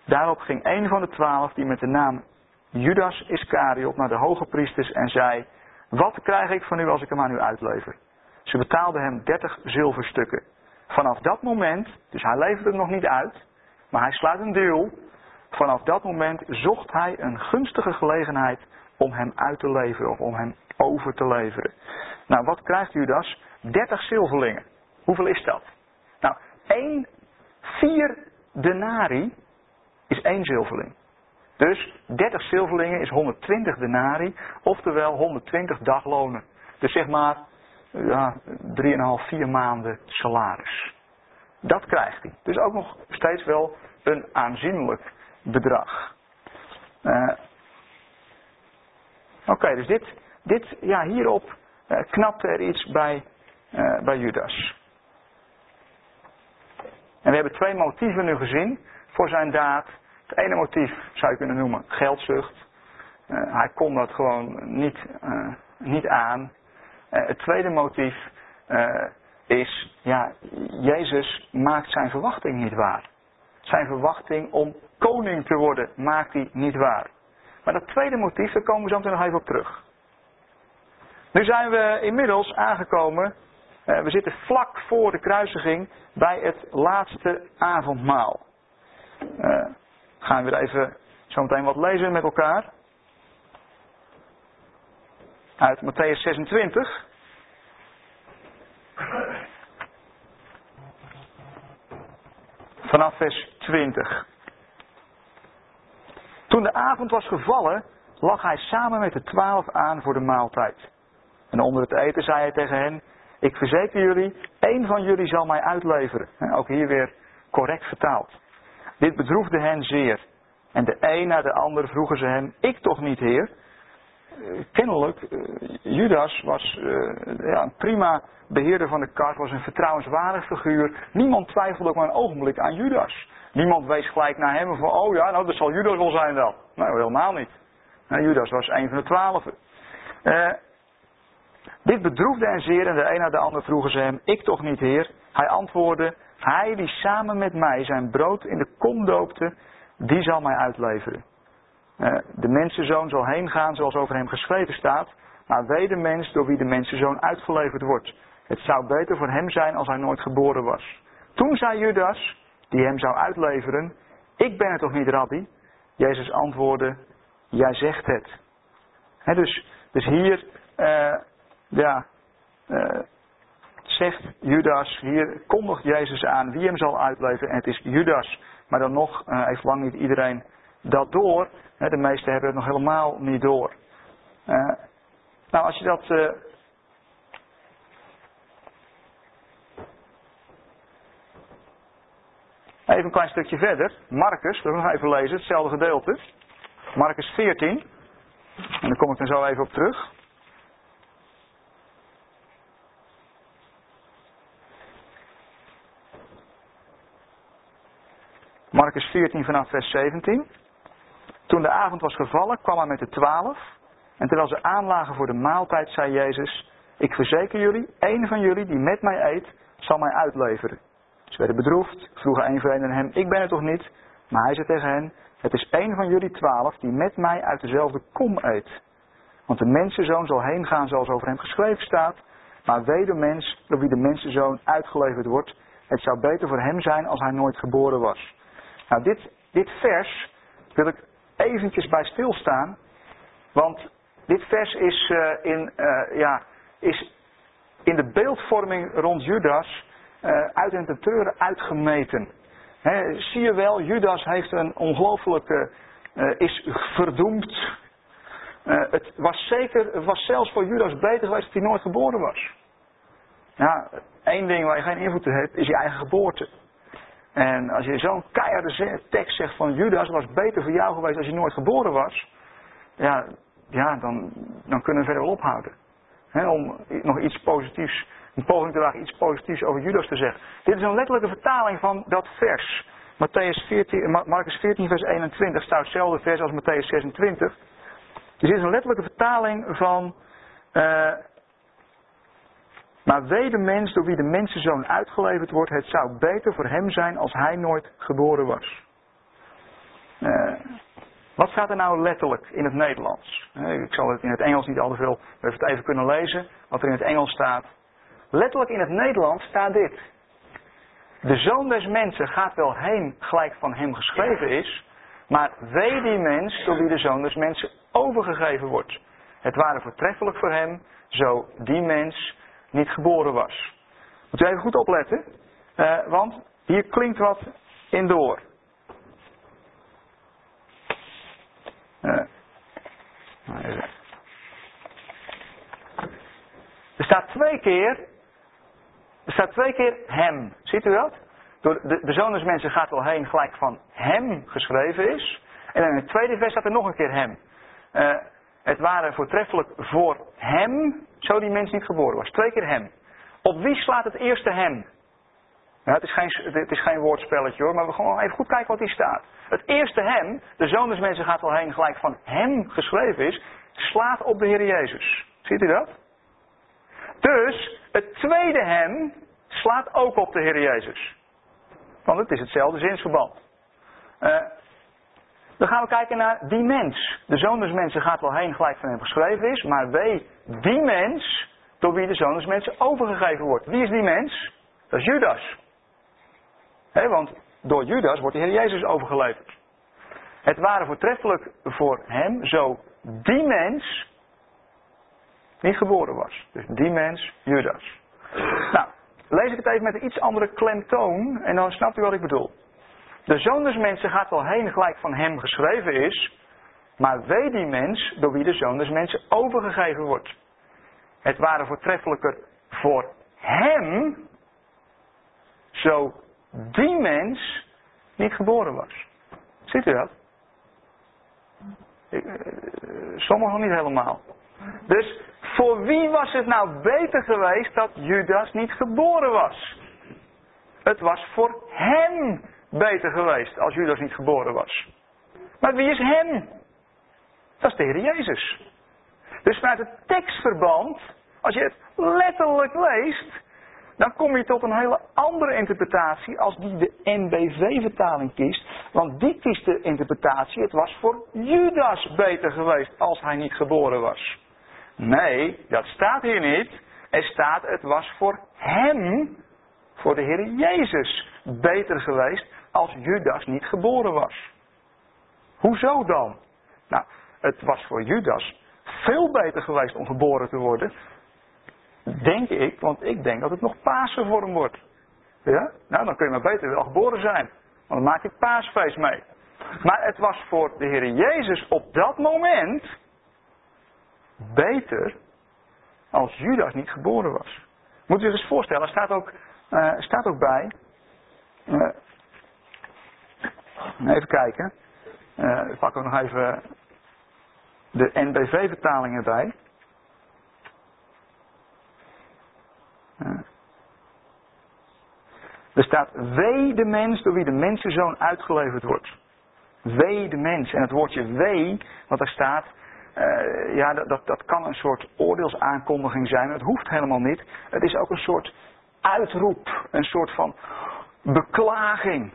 [SPEAKER 1] Daarop ging een van de twaalf die met de naam Judas Iscariot naar de hoge priesters en zei: Wat krijg ik van u als ik hem aan u uitlever? Ze betaalden hem dertig zilverstukken. Vanaf dat moment, dus hij levert het nog niet uit, maar hij sluit een deel. Vanaf dat moment zocht hij een gunstige gelegenheid om hem uit te leveren of om hem over te leveren. Nou, wat krijgt Judas? 30 zilverlingen. Hoeveel is dat? Nou, 1, 4 denari is één zilverling. Dus 30 zilverlingen is 120 denari, oftewel 120 daglonen. Dus zeg maar ja, 3,5, 4 maanden salaris. Dat krijgt hij. Dus ook nog steeds wel een aanzienlijk bedrag. Uh, Oké, dus dit, dit, ja, hierop uh, knapte er iets bij, uh, bij Judas. En we hebben twee motieven nu gezien voor zijn daad. Het ene motief zou je kunnen noemen geldzucht. Uh, hij kon dat gewoon niet, niet aan. het tweede motief is, ja, Jezus maakt zijn verwachting niet waar. Zijn verwachting om koning te worden maakt hij niet waar. Maar dat tweede motief, daar komen we zo meteen nog even op terug. Nu zijn we inmiddels aangekomen, we zitten vlak voor de kruisiging bij het laatste avondmaal. Uh, gaan we even zo meteen wat lezen met elkaar. Uit Matthäus 26. Vanaf vers 20. Toen de avond was gevallen, lag hij samen met de twaalf aan voor de maaltijd. En onder het eten zei hij tegen hen, ik verzeker jullie, één van jullie zal mij uitleveren. Ook hier weer correct vertaald. Dit bedroefde hen zeer. En de een na de ander vroegen ze hem, ik toch niet heer? Eh, kennelijk, uh, Judas was uh, ja, een prima beheerder van de kar, was een vertrouwenswaardig figuur. Niemand twijfelde ook maar een ogenblik aan Judas. Niemand wees gelijk naar hem van, oh ja, nou dat zal Judas wel zijn dan. Nou, helemaal niet. Nou, Judas was een van de twaalfen. Dit bedroefde hen zeer en de een na de ander vroegen ze hem, ik toch niet heer? Hij antwoordde, hij die samen met mij zijn brood in de kom doopte, die zal mij uitleveren. Uh, de mensenzoon zal heen gaan zoals over hem geschreven staat, maar wee de mens door wie de mensenzoon uitgeleverd wordt. Het zou beter voor hem zijn als hij nooit geboren was. Toen zei Judas, die hem zou uitleveren, ik ben het toch niet rabbi? Jezus antwoordde, jij zegt het. dus, dus hier uh, ja, uh, zegt Judas, hier kondigt Jezus aan wie hem zal uitleveren. En het is Judas. Maar dan nog heeft lang niet iedereen dat door. de meesten hebben het nog helemaal niet door. Uh, nou, als je dat. Even een klein stukje verder. Marcus, dat nog even lezen, hetzelfde gedeelte. Marcus 14. En daar kom ik dan zo even op terug. Marcus 14 vanaf vers 17. Toen de avond was gevallen, kwam hij met de twaalf. En terwijl ze aanlagen voor de maaltijd, zei Jezus: Ik verzeker jullie, één van jullie die met mij eet, zal mij uitleveren. Ze werden bedroefd, vroegen een een aan hem: Ik ben het toch niet? Maar hij zei tegen hen: Het is één van jullie twaalf die met mij uit dezelfde kom eet. Want de mensenzoon zal heen gaan zoals over hem geschreven staat. Maar wee de mens door wie de mensenzoon uitgeleverd wordt. Het zou beter voor hem zijn als hij nooit geboren was. Nou, dit, dit vers wil ik eventjes bij stilstaan. Want dit vers is, uh, in, uh, ja, is in de beeldvorming rond Judas uh, uit en te treuren uitgemeten. zie je wel, Judas heeft een ongelooflijke, is verdoemd. Het was zeker, het was zelfs voor Judas beter geweest dat hij nooit geboren was. Ja, één ding waar je geen invloed op hebt, is je eigen geboorte. En als je zo'n keiharde tekst zegt van Judas was beter voor jou geweest als je nooit geboren was. Ja, ja dan, dan kunnen we verder wel ophouden. om nog iets positiefs, een poging te wagen iets positiefs over Judas te zeggen. Dit is een letterlijke vertaling van dat vers. Matthäus 14, Marcus 14 vers 21 staat hetzelfde vers als Matthäus 26. Dus dit is een letterlijke vertaling van uh, maar wee de mens door wie de mensenzoon uitgeleverd wordt, het zou beter voor hem zijn als hij nooit geboren was. Uh, wat staat er nou letterlijk in het Nederlands? Uh, ik zal het in het Engels niet al te veel, we het even kunnen lezen, wat er in het Engels staat. Letterlijk in het Nederlands staat dit. De zoon des mensen gaat wel heen gelijk van hem geschreven is, maar wee die mens door wie de zoon des mensen overgegeven wordt. Het ware voortreffelijk voor hem, zo die mens niet geboren was. Moet u even goed opletten, uh, want hier klinkt wat in door. Uh, er staat twee keer, er staat twee keer hem. Ziet u dat? Door de, de zoon mensen gaat wel heen gelijk van hem geschreven is. En in het tweede vers staat er nog een keer hem. Uh, het waren voortreffelijk voor hem, zo die mens niet geboren was. Twee keer hem. Op wie slaat het eerste hem? Ja, het, is geen, het is geen woordspelletje hoor, maar we gaan even goed kijken wat hier staat. Het eerste hem, de zoon des mensen gaat wel heen gelijk van hem geschreven is, slaat op de Heer Jezus. Ziet u dat? Dus het tweede hem slaat ook op de Heer Jezus. Want het is hetzelfde zinsverband. Uh, dan gaan we kijken naar die mens. De zoon des mensen gaat wel heen gelijk van hem geschreven is. Maar wee die mens door wie de zoon des mensen overgegeven wordt. Wie is die mens? Dat is Judas. want door Judas wordt de Heer Jezus overgeleverd. Het waren voortreffelijk voor hem, zo die mens niet geboren was. Dus die mens, Judas. Nou, lees ik het even met een iets andere klemtoon en dan snapt u wat ik bedoel. De zoon des mensen gaat wel heen gelijk van hem geschreven is, maar wee die mens door wie de zoon des mensen overgegeven wordt. Het waren voortreffelijker voor hem, zo die mens niet geboren was. Ziet u dat? Eh, sommigen niet helemaal. Dus voor wie was het nou beter geweest dat Judas niet geboren was? Het was voor hem beter geweest als Judas niet geboren was. Maar wie is hem? Dat is de Heer Jezus. Dus vanuit het tekstverband, als je het letterlijk leest, dan kom je tot een hele andere interpretatie als die de NBV-vertaling kiest. Want die kiest de interpretatie, het was voor Judas beter geweest als hij niet geboren was. Nee, dat staat hier niet. Er staat, het was voor hem, voor de Heer Jezus, beter geweest als Judas niet geboren was. Hoezo dan? Nou, het was voor Judas veel beter geweest om geboren te worden. Denk ik, want ik denk dat het nog Pasen voor hem wordt. Ja? Nou, dan kun je maar beter wel geboren zijn. Want dan maak je paasfeest mee. Maar het was voor de Heer Jezus op dat moment beter als Judas niet geboren was. Moet u zich eens voorstellen, er staat ook, uh, staat ook bij, uh, Even kijken. Uh, ik pak ook nog even de NBV-vertaling erbij. Uh. Er staat, wee de mens door wie de mensenzoon uitgeleverd wordt. Wee de mens. En het woordje wee, wat er staat, uh, ja, dat, dat, dat kan een soort oordeelsaankondiging zijn. Het hoeft helemaal niet. Het is ook een soort uitroep, een soort van beklaging.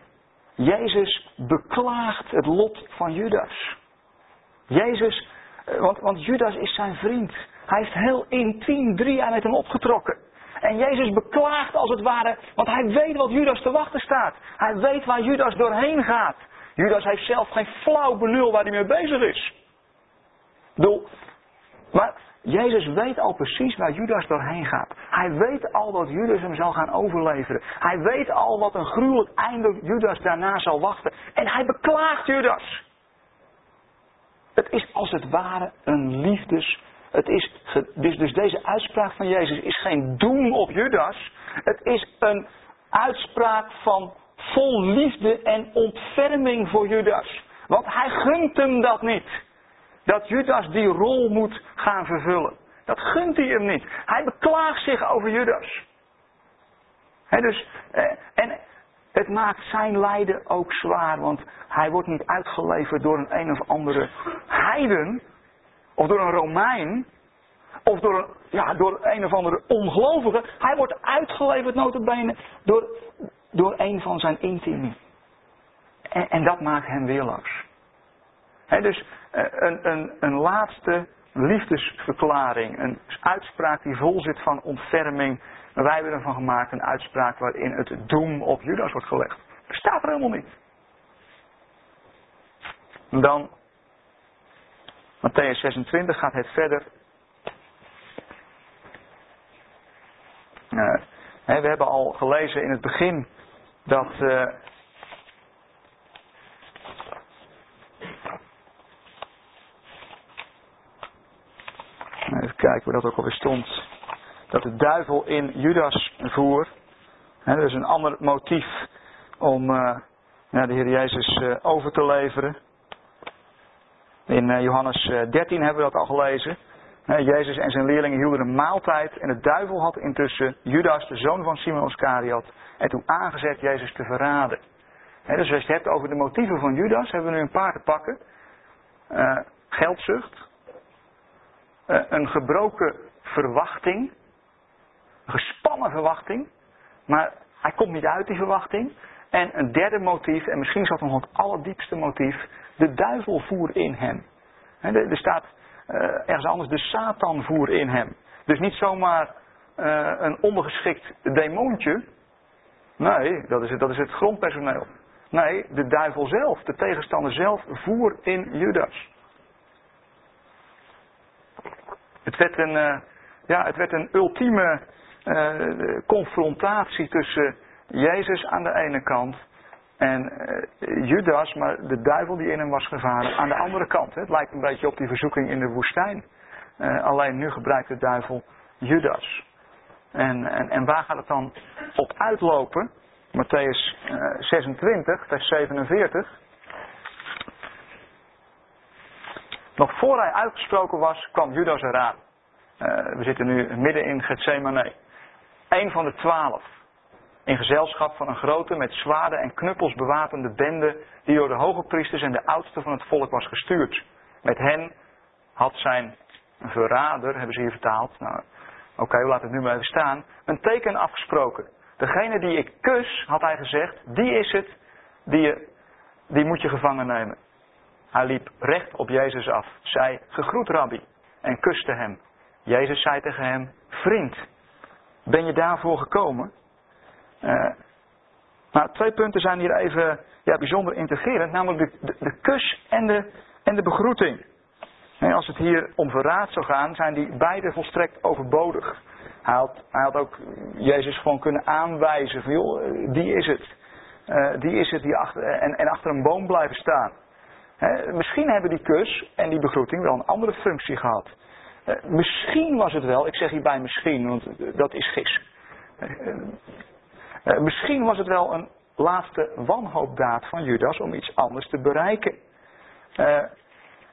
[SPEAKER 1] Jezus beklaagt het lot van Judas. Jezus, eh, want, want Judas is zijn vriend. Hij heeft heel intiem drie aan met hem opgetrokken. En Jezus beklaagt als het ware, want hij weet wat Judas te wachten staat. Hij weet waar Judas doorheen gaat. Judas heeft zelf geen flauw benul waar hij mee bezig is. Doe, maar Jezus weet al precies waar Judas doorheen gaat. Hij weet al dat Judas hem zal gaan overleveren. Hij weet al wat een gruwelijk einde Judas daarna zal wachten. En hij beklaagt Judas. Het is als het ware een liefdes. Het is, dus, dus deze uitspraak van Jezus is geen doem op Judas. Het is een uitspraak van vol liefde en ontferming voor Judas. Want hij gunt hem dat niet. Dat Judas die rol moet gaan vervullen. Dat gunt hij hem niet. Hij beklaagt zich over Judas. dus, eh, en het maakt zijn lijden ook zwaar, want hij wordt niet uitgeleverd door een een of andere heiden, of door een Romein, of door een, ja, door een of andere ongelovige. Hij wordt uitgeleverd notabene door, door een van zijn intimi. En, en dat maakt hem weerloos. dus eh, een, een, een laatste liefdesverklaring, een uitspraak die vol zit van ontferming. Wij hebben ervan gemaakt een uitspraak waarin het doem op Judas wordt gelegd. Dat staat er helemaal niet. Dan, Matthäus 26 gaat het verder. Uh, we hebben al gelezen in het begin dat uh, Even kijken waar dat ook alweer stond. Dat de duivel in Judas voer. dat is een ander motief om uh, de Heer Jezus uh, over te leveren. In uh, Johannes 13 hebben we dat al gelezen. Jezus en zijn leerlingen hielden een maaltijd en de duivel had intussen Judas, de zoon van Simon Iscariot, en toen aangezet Jezus te verraden. dus als je het hebt over de motieven van Judas, hebben we nu een paar te pakken. geldzucht, eh, een gebroken verwachting. Een gespannen verwachting. Maar hij komt niet uit die verwachting. En een derde motief, en misschien is dat nog het allerdiepste motief. De duivel voer in hem. er staat uh, ergens anders, de Satan voer in hem. Dus niet zomaar uh, een ondergeschikt demoontje. Nee, dat is, het, dat is het grondpersoneel. Nee, de duivel zelf, de tegenstander zelf, voer in Judas. Het werd een, uh, ja, het werd een ultieme uh, confrontatie tussen Jezus aan de ene kant en uh, Judas, maar de duivel die in hem was gevaren, aan de andere kant. Het lijkt een beetje op die verzoeking in de woestijn. alleen nu gebruikt de duivel Judas. En, en, en waar gaat het dan op uitlopen? Matthäus 26, vers 47. Nog voor hij uitgesproken was, kwam Judas eraan. Uh, we zitten nu midden in Gethsemane. Een van de twaalf. In gezelschap van een grote met zwaarden en knuppels bewapende bende die door de hoge priesters en de oudsten van het volk was gestuurd. Met hen had zijn verrader, hebben ze hier vertaald. Nou, oké, okay, we laten het nu maar even staan. Een teken afgesproken. Degene die ik kus, had hij gezegd, die is het, die, je, die moet je gevangen nemen. Hij liep recht op Jezus af, zei, gegroet rabbi, en kuste hem. Jezus zei tegen hem, vriend, ben je daarvoor gekomen? Uh, maar twee punten zijn hier even ja, bijzonder integrerend, namelijk de, de, kus en de, en de begroeting. En als het hier om verraad zou gaan, zijn die beide volstrekt overbodig. Hij had, hij had ook Jezus gewoon kunnen aanwijzen van, joh, die is het. Uh, die is het die achter, en, en achter een boom blijven staan misschien hebben die kus en die begroeting wel een andere functie gehad. Eh, misschien was het wel, ik zeg hierbij misschien, want dat is gis. Eh, eh, misschien was het wel een laatste wanhoopdaad van Judas om iets anders te bereiken.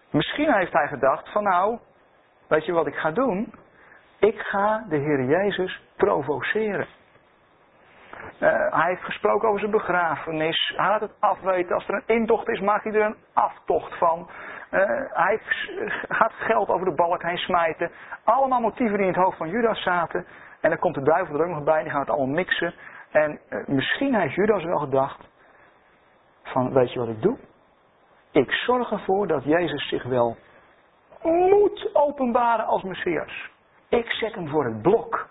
[SPEAKER 1] misschien heeft hij gedacht van nou, weet je wat ik ga doen? Ik ga de Heer Jezus provoceren. Uh, hij heeft gesproken over zijn begrafenis. Hij laat het afweten. Als er een intocht is, maakt hij er een aftocht van. Uh, hij gaat geld over de balk heen smijten. Allemaal motieven die in het hoofd van Judas zaten. En dan komt de duivel er ook nog bij. Die gaat het allemaal mixen. En misschien heeft Judas wel gedacht. Van weet je wat ik doe? Ik zorg ervoor dat Jezus zich wel moet openbaren als Messias. Ik zet hem voor het blok.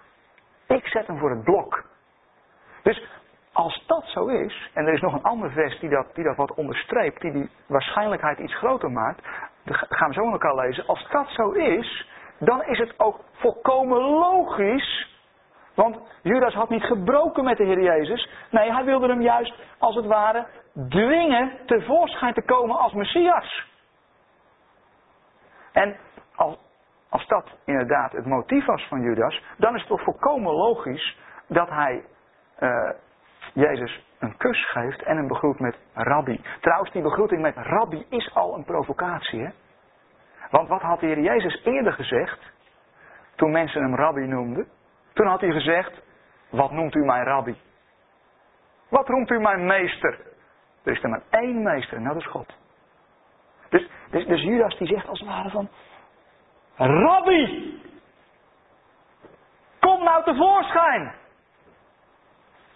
[SPEAKER 1] Ik zet hem voor het blok. Dus als dat zo is, en er is nog een ander vers die dat, die dat wat onderstreept, die die waarschijnlijkheid iets groter maakt, dat gaan we zo met elkaar lezen. Als dat zo is, dan is het ook volkomen logisch. Want Judas had niet gebroken met de Heer Jezus. Nee, hij wilde hem juist, als het ware, dwingen tevoorschijn te komen als Messias. En als, als dat inderdaad het motief was van Judas, dan is het toch volkomen logisch dat hij uh, Jezus een kus geeft en een begroet met rabbi. Trouwens, die begroeting met rabbi is al een provocatie. Hè? Want wat had de Heer Jezus eerder gezegd, toen mensen hem rabbi noemden? Toen had hij gezegd, wat noemt u mijn rabbi? Wat noemt u mijn meester? Er is er maar één meester en dat is God. Dus, dus, dus Judas die zegt als het ware van, Rabbi, kom nou tevoorschijn.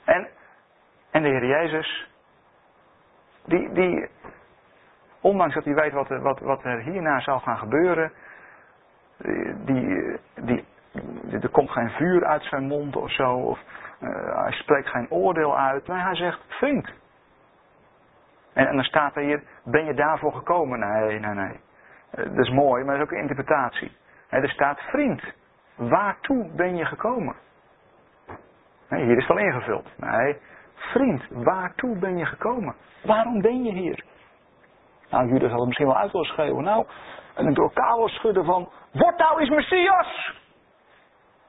[SPEAKER 1] En, en de Heer Jezus, die, die, ondanks dat hij weet wat, wat, wat er hierna zal gaan gebeuren, die, die, er komt geen vuur uit zijn mond of zo, of uh, hij spreekt geen oordeel uit. Nee, hij zegt, vriend. En, en dan staat er hier, ben je daarvoor gekomen? Nee, nee, nee. Uh, dat is mooi, maar dat is ook een interpretatie. er staat, vriend, waartoe ben je gekomen? Hier is het al ingevuld. Nee, vriend, waartoe ben je gekomen? Waarom ben je hier? Nou, Judas had het misschien wel uit willen schreeuwen. Nou, en door elkaar schudden van, word nou eens Messias!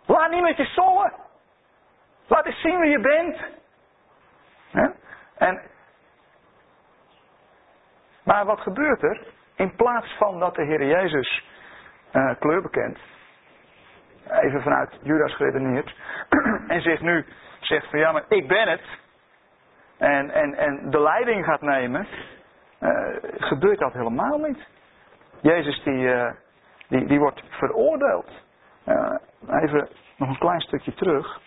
[SPEAKER 1] Laat niet met je zollen! Laat eens zien wie je bent! En, maar wat gebeurt er? In plaats van dat de Heer Jezus uh, kleur bekent, even vanuit Judas geredeneerd, en zich nu zegt van ja, maar ik ben het, en, en, en de leiding gaat nemen, uh, gebeurt dat helemaal niet. Jezus die, uh, die, die wordt veroordeeld. Even nog een klein stukje terug.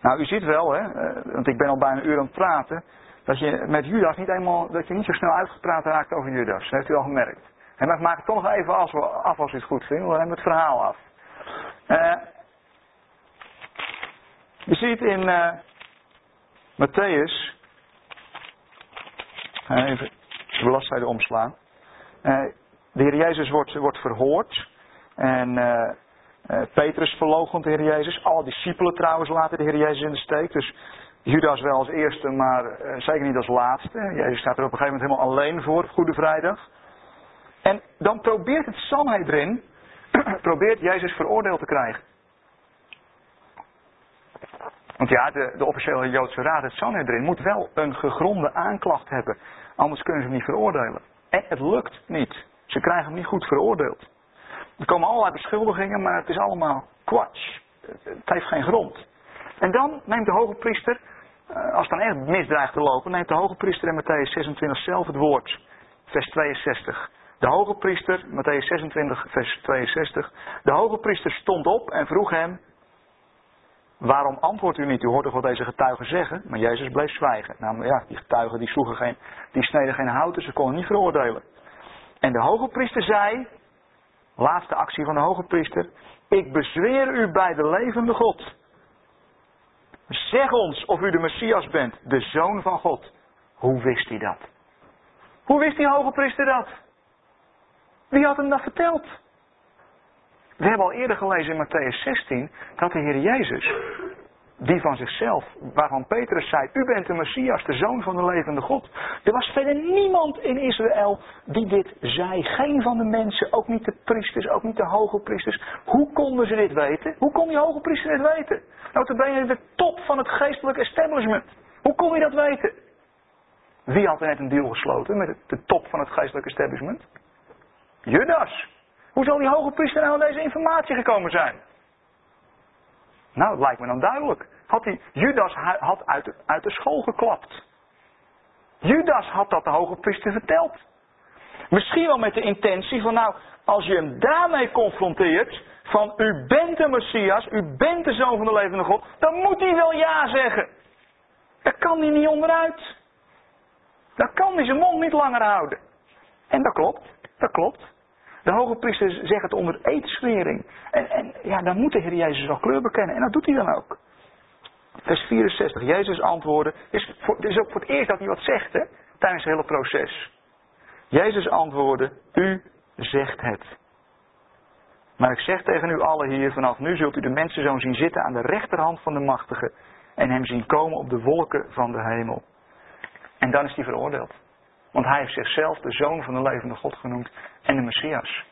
[SPEAKER 1] Nou, u ziet wel, hè, want ik ben al bijna een uur aan het praten, dat je met Judas niet eenmaal, dat je niet zo snel uitgepraat raakt over Judas. Dat heeft u al gemerkt. En maar maak het toch nog even af als u het goed vindt, we hebben het verhaal af. Je ziet in Matthäus Even de bladzijde omslaan. Uh, de Heer Jezus wordt, wordt verhoord. En uh, uh, Petrus verloochent de Heer Jezus. Alle discipelen trouwens laten de Heer Jezus in de steek. Dus Judas wel als eerste, maar zeker niet als laatste. Jezus staat er op een gegeven moment helemaal alleen voor op Goede Vrijdag. En dan probeert het Sanhedrin, probeert Jezus veroordeeld te krijgen. Want ja, de, de officiële Joodse raad, het Sanhedrin, moet wel een gegronde aanklacht hebben. Anders kunnen ze hem niet veroordelen. En het lukt niet. Ze krijgen hem niet goed veroordeeld. Er komen allerlei beschuldigingen, maar het is allemaal kwats. Het heeft geen grond. En dan neemt de hoge priester, eh, als het dan echt misdreigt te lopen, neemt de hoge priester in Matthäus 26 zelf het woord. Vers 62. De hoge priester, Matthäus 26, vers 62. De hoge priester stond op en vroeg hem, Waarom antwoordt u niet? U hoort toch wat deze getuigen zeggen? Maar Jezus bleef zwijgen. Namelijk, ja, die getuigen die, sloegen geen, die sneden geen hout, dus ze konden niet veroordelen. En de hoge priester zei, laatste actie van de hoge priester, ik bezweer u bij de levende God. Zeg ons of u de Messias bent, de Zoon van God. Hoe wist hij dat? Hoe wist die hoge priester dat? Wie had hem dat verteld? We hebben al eerder gelezen in Matthäus 16 dat de Heer Jezus, die van zichzelf, waarvan Petrus zei, u bent de Messias, de Zoon van de levende God. Er was verder niemand in Israël die dit zei. Geen van de mensen, ook niet de priesters, ook niet de hoge priesters. Hoe konden ze dit weten? Hoe kon die hoge priester dit weten? Nou, toen ben je de top van het geestelijke establishment. Hoe kon je dat weten? Wie had er net een deal gesloten met de top van het geestelijke establishment? Judas. Hoe zal die hoge priester nou aan deze informatie gekomen zijn? Nou, het lijkt me dan duidelijk. Had hij, Judas had uit de, uit de school geklapt. Judas had dat de hoge priester verteld. Misschien wel met de intentie van, nou, als je hem daarmee confronteert, van u bent de Messias, u bent de Zoon van de levende God, dan moet hij wel ja zeggen. Daar kan hij niet onderuit. Dan kan hij zijn mond niet langer houden. En dat klopt, dat klopt. De hoge priester zegt het onder eedswering. En, en ja, dan moet de Heer Jezus wel kleur bekennen. En dat doet hij dan ook. Vers 64. Jezus antwoordde. Het is, voor, is ook voor het eerst dat hij wat zegt hè, tijdens het hele proces. Jezus antwoordde. U zegt het. Maar ik zeg tegen u allen hier, vanaf nu zult u de mensenzoon zien zitten aan de rechterhand van de machtige en hem zien komen op de wolken van de hemel. En dan is hij veroordeeld. Want hij heeft zichzelf de zoon van de levende God genoemd en de Messias.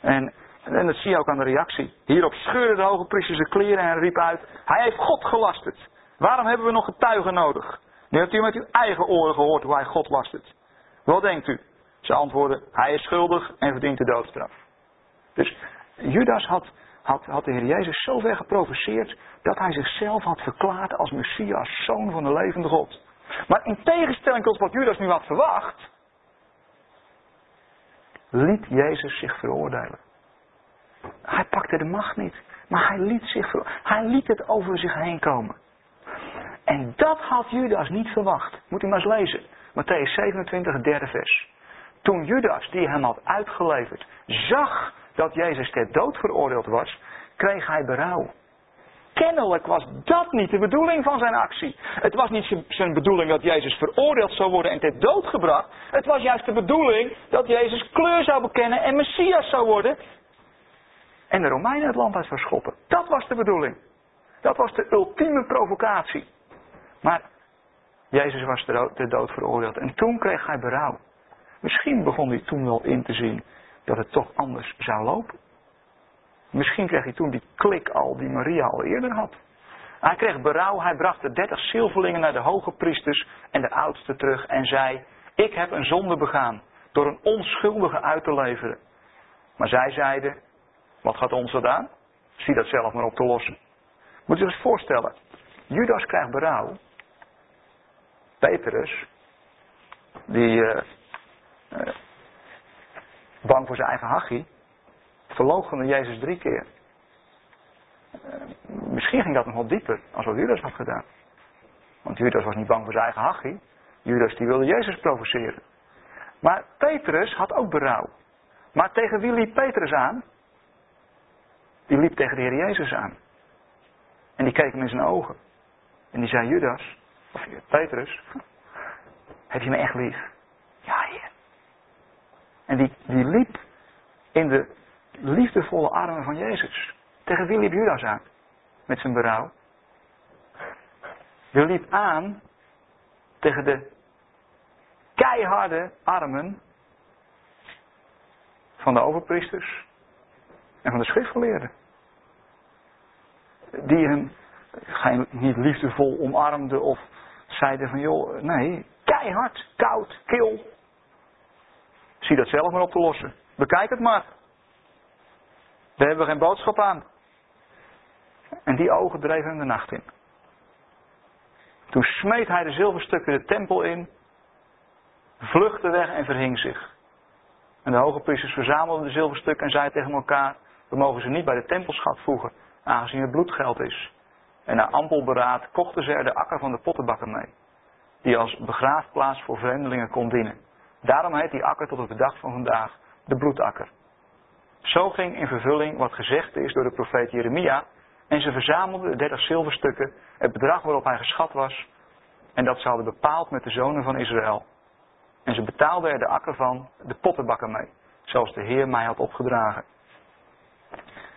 [SPEAKER 1] En, en dat zie je ook aan de reactie. Hierop scheurde de hoge priester zijn kleren en riep uit, hij heeft God gelasterd. Waarom hebben we nog getuigen nodig? Nu hebt u met uw eigen oren gehoord hoe hij God lastert. Wat denkt u? Ze antwoorden, hij is schuldig en verdient de doodstraf. Dus Judas had, had, had de Heer Jezus zo ver geprovoceerd dat hij zichzelf had verklaard als Messias, zoon van de levende God. Maar in tegenstelling tot wat Judas nu had verwacht, liet Jezus zich veroordelen. Hij pakte de macht niet, maar hij liet, zich hij liet het over zich heen komen. En dat had Judas niet verwacht. Moet u maar eens lezen. Matthäus 27, derde vers. Toen Judas, die hem had uitgeleverd, zag dat Jezus ter dood veroordeeld was, kreeg hij berouw. Kennelijk was dat niet de bedoeling van zijn actie. Het was niet zijn bedoeling dat Jezus veroordeeld zou worden en ter dood gebracht. Het was juist de bedoeling dat Jezus kleur zou bekennen en Messias zou worden. En de Romeinen het land uit zou schoppen. Dat was de bedoeling. Dat was de ultieme provocatie. Maar Jezus was ter dood veroordeeld en toen kreeg hij berouw. Misschien begon hij toen wel in te zien dat het toch anders zou lopen. Misschien kreeg hij toen die klik al die Maria al eerder had. Hij kreeg berouw, hij bracht de dertig zilverlingen naar de hoge priesters en de oudsten terug en zei, ik heb een zonde begaan door een onschuldige uit te leveren. Maar zij zeiden, wat gaat ons dat aan? Zie dat zelf maar op te lossen. Moet je zich eens voorstellen, Judas krijgt berouw. Petrus, die uh, uh, bang voor zijn eigen hachie, verloochende Jezus drie keer. Uh, misschien ging dat nog wel dieper als wat Judas had gedaan. Want Judas was niet bang voor zijn eigen hachie. Judas die wilde Jezus provoceren. Maar Petrus had ook berouw. Maar tegen wie liep Petrus aan? Die liep tegen de Heer Jezus aan. En die keek hem in zijn ogen. En die zei, Judas, of Petrus, heb je me echt lief? Ja, Heer. En die, die liep in de liefdevolle armen van Jezus. Tegen wie liep Judas aan? Met zijn berouw. Die liep aan tegen de keiharde armen van de overpriesters en van de schriftgeleerden. Die hem niet liefdevol omarmden of zeiden van joh, nee, keihard, koud, kil. Zie dat zelf maar op te lossen. Bekijk het maar. Daar hebben we geen boodschap aan. En die ogen dreven hem de nacht in. Toen smeet hij de zilverstukken de tempel in, vluchtte weg en verhing zich. En de hoge priesters verzamelden de zilverstukken en zeiden tegen elkaar, we mogen ze niet bij de tempelschat voegen, aangezien het bloedgeld is. En na ampel beraad kochten ze er de akker van de pottenbakker mee, die als begraafplaats voor vreemdelingen kon dienen. Daarom heet die akker tot op de dag van vandaag de bloedakker. Zo ging in vervulling wat gezegd is door de profeet Jeremia. En ze verzamelden de dertig zilverstukken, het bedrag waarop hij geschat was. En dat ze hadden bepaald met de zonen van Israël. En ze betaalden er de akker van, de pottenbakker mee. Zoals de Heer mij had opgedragen.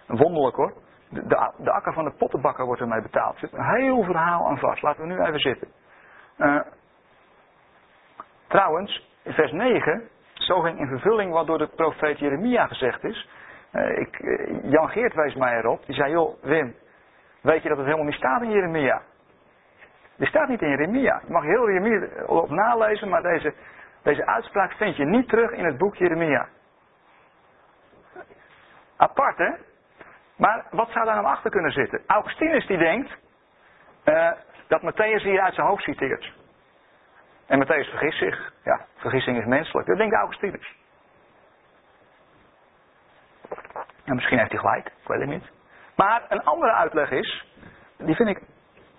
[SPEAKER 1] Wonderlijk hoor. De, de, akker van de pottenbakker wordt ermee betaald. Er zit een heel verhaal aan vast. Laten we nu even zitten. Uh, trouwens, in vers 9 zo ging in vervulling wat door de profeet Jeremia gezegd is. Uh, ik, uh, Jan Geert wees mij erop. Die zei, joh Wim, weet je dat het helemaal niet staat in Jeremia? Die staat niet in Jeremia. Je mag heel Jeremia op nalezen, maar deze, deze uitspraak vind je niet terug in het boek Jeremia. Apart hè? Maar wat zou daar nou achter kunnen zitten? Augustinus die denkt uh, dat Matthäus hier uit zijn hoofd citeert. En Matthäus vergist zich. Ja, vergissing is menselijk. Dat denkt Augustinus. Ja, misschien heeft hij gelijk, ik weet het niet. Maar een andere uitleg is, die vind ik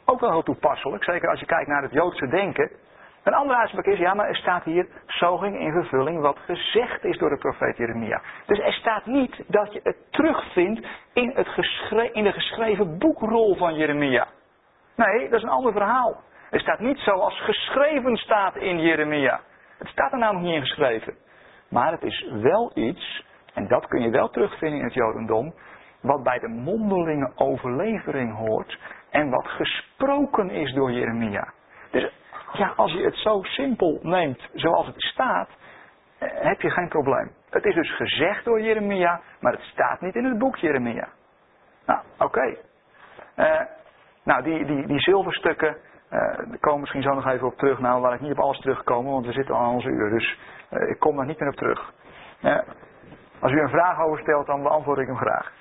[SPEAKER 1] ook wel heel toepasselijk, zeker als je kijkt naar het Joodse denken. Een andere uitspraak is, ja, maar er staat hier, zo ging in vervulling wat gezegd is door de profeet Jeremia. Dus er staat niet dat je het terugvindt in, het in de geschreven boekrol van Jeremia. Nee, dat is een ander verhaal. Er staat niet zoals geschreven staat in Jeremia. Het staat er namelijk niet in geschreven. Maar het is wel iets, en dat kun je wel terugvinden in het Jodendom, wat bij de mondelinge overlevering hoort en wat gesproken is door Jeremia. Dus ja, als je het zo simpel neemt zoals het staat, eh, heb je geen probleem. Het is dus gezegd door Jeremia, maar het staat niet in het boek Jeremia. Nou, oké. Eh, nou, die, die, die zilverstukken, uh, daar komen misschien zo nog even op terug. Nou, laat ik niet op alles terugkomen, want we zitten al aan onze uur. Dus ik kom daar niet meer op terug. als u een vraag over stelt, dan beantwoord ik hem graag.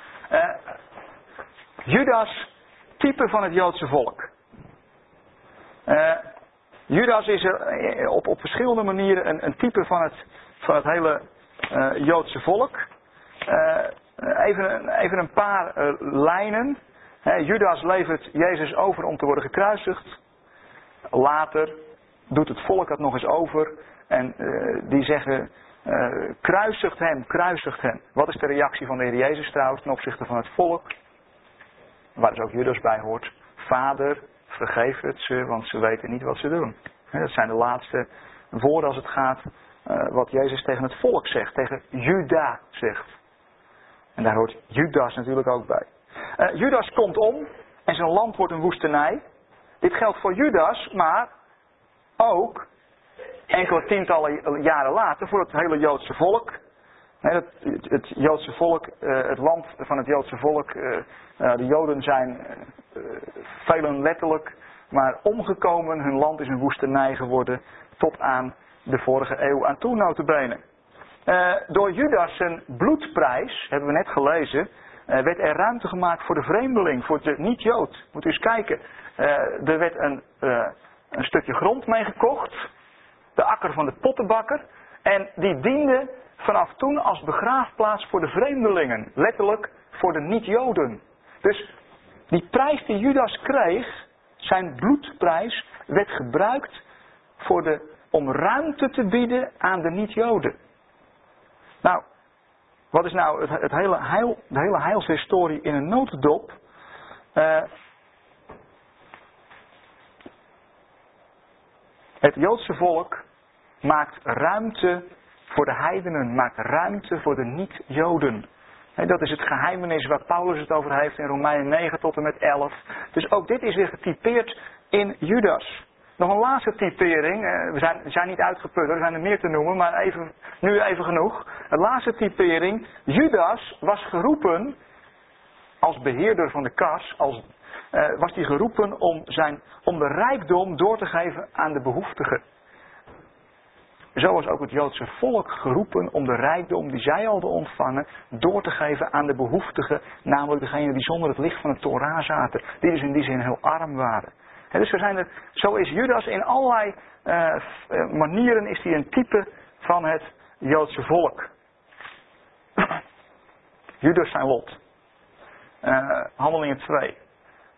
[SPEAKER 1] Judas, type van het Joodse volk. Judas is op, op verschillende manieren een, een type van het, van het hele Joodse volk. Even, even een paar lijnen. Judas levert Jezus over om te worden gekruisigd. Later doet het volk dat nog eens over. En die zeggen, kruisigt hem, kruisigt hem. Wat is de reactie van de Heer Jezus trouwens ten opzichte van het volk? Waar dus ook Judas bij hoort. Vader, vergeef het ze, want ze weten niet wat ze doen. Dat zijn de laatste woorden als het gaat uh, wat Jezus tegen het volk zegt, tegen Juda zegt. En daar hoort Judas natuurlijk ook bij. Judas komt om en zijn land wordt een woestenij. Dit geldt voor Judas, maar ook enkele tientallen jaren later voor het hele Joodse volk. het, het, Joodse volk, uh, het land van het Joodse volk, de Joden zijn velen letterlijk maar omgekomen. Hun land is een woestenij geworden tot aan de vorige eeuw aan toe notabene. Door Judas zijn bloedprijs, hebben we net gelezen, werd er ruimte gemaakt voor de vreemdeling, voor de niet-Jood. Moet u eens kijken. Uh, er werd een, een stukje grond meegekocht, de akker van de pottenbakker, en die diende vanaf toen als begraafplaats voor de vreemdelingen, letterlijk voor de niet-Joden. Dus die prijs die Judas kreeg, zijn bloedprijs, werd gebruikt voor de om ruimte te bieden aan de niet-Joden. Nou, wat is nou het, het, hele heil, de hele heilshistorie in een notendop? Uh, het Joodse volk maakt ruimte voor de heidenen, maakt ruimte voor de niet-Joden. Dat is het geheimenis waar Paulus het over heeft in Romeinen 9 tot en met 11. Dus ook dit is weer getypeerd in Judas. Nog een laatste typering. Eh, we zijn, zijn niet uitgeput, er zijn er meer te noemen, maar even, nu even genoeg. Een laatste typering. Judas was geroepen als beheerder van de kas, als, uh, was hij geroepen om, zijn, om de rijkdom door te geven aan de behoeftigen. Zo was ook het Joodse volk geroepen om de rijkdom die zij hadden ontvangen door te geven aan de behoeftigen, namelijk degenen die zonder het licht van het Torah zaten, die dus in die zin heel arm waren dus we zijn er, zo is Judas in allerlei uh, manieren is hij een type van het Joodse volk. Judas zijn lot. Handelingen 2.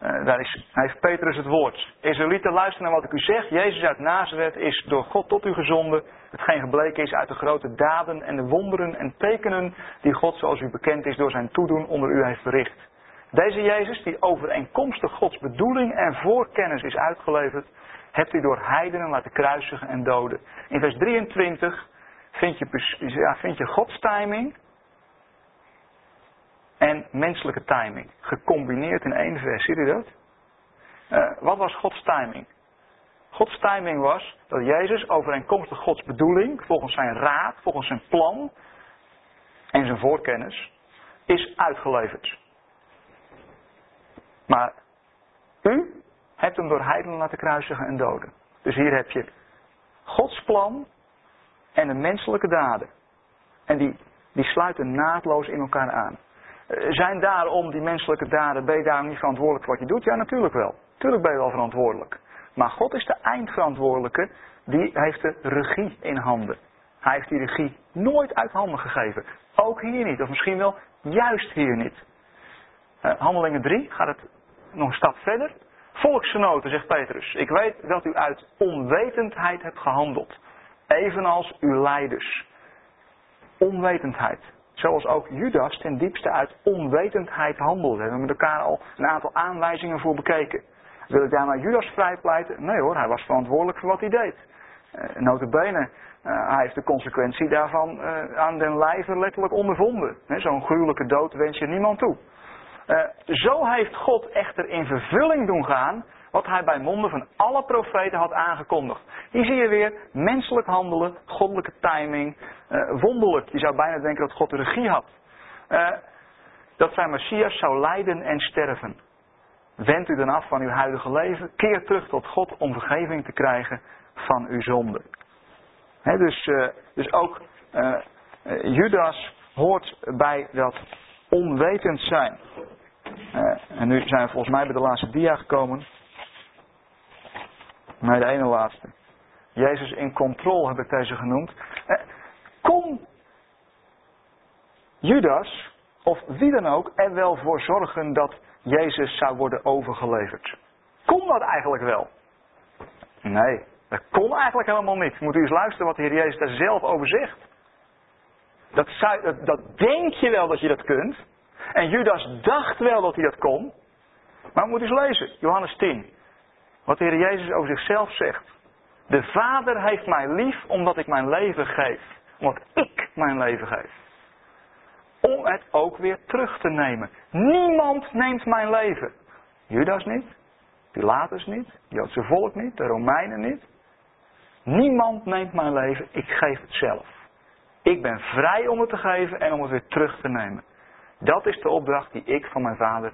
[SPEAKER 1] Uh, daar is, heeft Petrus het woord. Israëlieten, luister naar wat ik u zeg. Jezus uit Nazareth is door God tot u gezonden. Hetgeen gebleken is uit de grote daden en de wonderen en tekenen die God, zoals u bekend is, door zijn toedoen onder u heeft verricht. Deze Jezus, die overeenkomstig Gods bedoeling en voorkennis is uitgeleverd, hebt u door heidenen laten kruisigen en doden. In vers 23 vind je, ja, vind je Gods timing en menselijke timing. Gecombineerd in één vers. Ziet u dat? Uh, wat was Gods timing? Gods timing was dat Jezus overeenkomstig Gods bedoeling, volgens zijn raad, volgens zijn plan en zijn voorkennis, is uitgeleverd. Maar u hebt hem door heidenen laten kruisigen en doden. Dus hier heb je Gods plan en de menselijke daden. En die, die sluiten naadloos in elkaar aan. Eh, zijn daarom die menselijke daden, ben je daarom niet verantwoordelijk voor wat je doet? Ja, natuurlijk wel. Tuurlijk ben je wel verantwoordelijk. Maar God is de eindverantwoordelijke, die heeft de regie in handen. Hij heeft die regie nooit uit handen gegeven. Ook hier niet, of misschien wel juist hier niet. Uh, handelingen 3 gaat het nog een stap verder. Volksgenoten, zegt Petrus, ik weet dat u uit onwetendheid hebt gehandeld. Evenals uw leiders. Onwetendheid. Zoals ook Judas ten diepste uit onwetendheid handelde. We hebben met elkaar al een aantal aanwijzingen voor bekeken. Wil ik daar Judas vrijpleiten? Nee hoor, hij was verantwoordelijk voor wat hij deed. Uh, notabene, uh, hij heeft de consequentie daarvan uh, aan den lijve letterlijk ondervonden. Zo'n gruwelijke dood wens je niemand toe. Eh, zo heeft God echter in vervulling doen gaan wat hij bij monden van alle profeten had aangekondigd. Hier zie je weer menselijk handelen, goddelijke timing, uh, wonderlijk. Je zou bijna denken dat God de regie had. Uh, dat zijn Messias zou lijden en sterven. Wend u dan af van uw huidige leven, keer terug tot God om vergeving te krijgen van uw zonde. dus, uh, dus ook Judas hoort bij dat onwetend zijn. en nu zijn we volgens mij bij de laatste dia gekomen. Maar de ene laatste. Jezus in controle heb ik deze genoemd. Eh, kon Judas, of wie dan ook, er wel voor zorgen dat Jezus zou worden overgeleverd? Kon dat eigenlijk wel? Nee, dat kon eigenlijk helemaal niet. Moet u eens luisteren wat de Heer Jezus daar zelf over zegt. Dat, dat, dat denk je wel dat je dat kunt. En Judas dacht wel dat hij dat kon. Maar moet eens lezen, Johannes 10. Wat de Heer Jezus over zichzelf zegt. De Vader heeft mij lief omdat ik mijn leven geef. Omdat ik mijn leven geef. Om het ook weer terug te nemen. Niemand neemt mijn leven. Judas niet. Pilatus niet. Het Joodse volk niet. De Romeinen niet. Niemand neemt mijn leven. Ik geef het zelf. Ik ben vrij om het te geven en om het weer terug te nemen. Dat is de opdracht die ik van mijn vader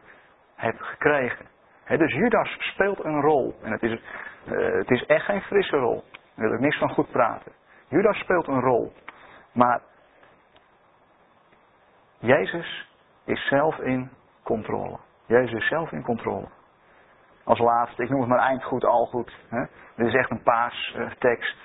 [SPEAKER 1] heb gekregen dus Judas speelt een rol. En het is, uh, het is echt geen frisse rol. Daar wil ik niks van goed praten. Judas speelt een rol. Maar Jezus is zelf in controle. Jezus is zelf in controle. Als laatste, ik noem het maar eindgoed, al goed. Dit is echt een paas tekst.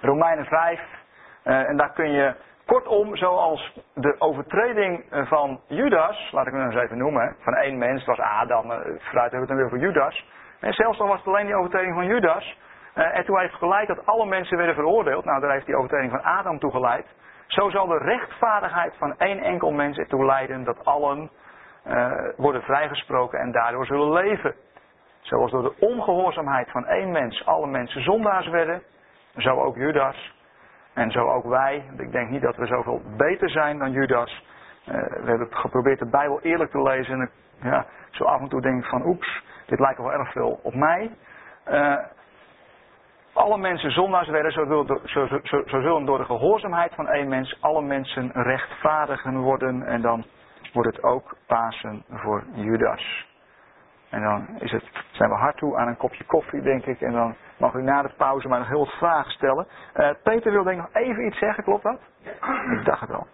[SPEAKER 1] Romeinen 5. Uh, eh, en daar kun je Kortom, zoals de overtreding eh, van Judas, laat ik hem eens even noemen, van één mens, was Adam, uh, vooruit hebben we het dan weer voor Judas. En zelfs dan was het alleen die overtreding van Judas. Uh, en toen heeft geleid dat alle mensen werden veroordeeld. Nou, daar heeft die overtreding van Adam toe geleid. Zo zal de rechtvaardigheid van één enkel mens ertoe leiden dat allen worden vrijgesproken en daardoor zullen leven. Zoals door de ongehoorzaamheid van één mens alle mensen zondaars werden, zo ook Judas. En zo ook wij. Ik denk niet dat we zoveel beter zijn dan Judas. Uh, we hebben geprobeerd de Bijbel eerlijk te lezen. En ja, zo af en toe denk ik van oeps, dit lijkt wel erg veel op mij. Uh, alle mensen zondaars werden, zo, zo, zo, zo, zullen door de gehoorzaamheid van één mens alle mensen rechtvaardigen worden. En dan wordt het ook Pasen voor Judas. En dan is het, zijn we hard toe aan een kopje koffie, denk ik. En dan mag u na de pauze maar nog heel wat vragen stellen. Eh, Peter wil denk ik nog even iets zeggen, klopt dat? Ik dacht het wel.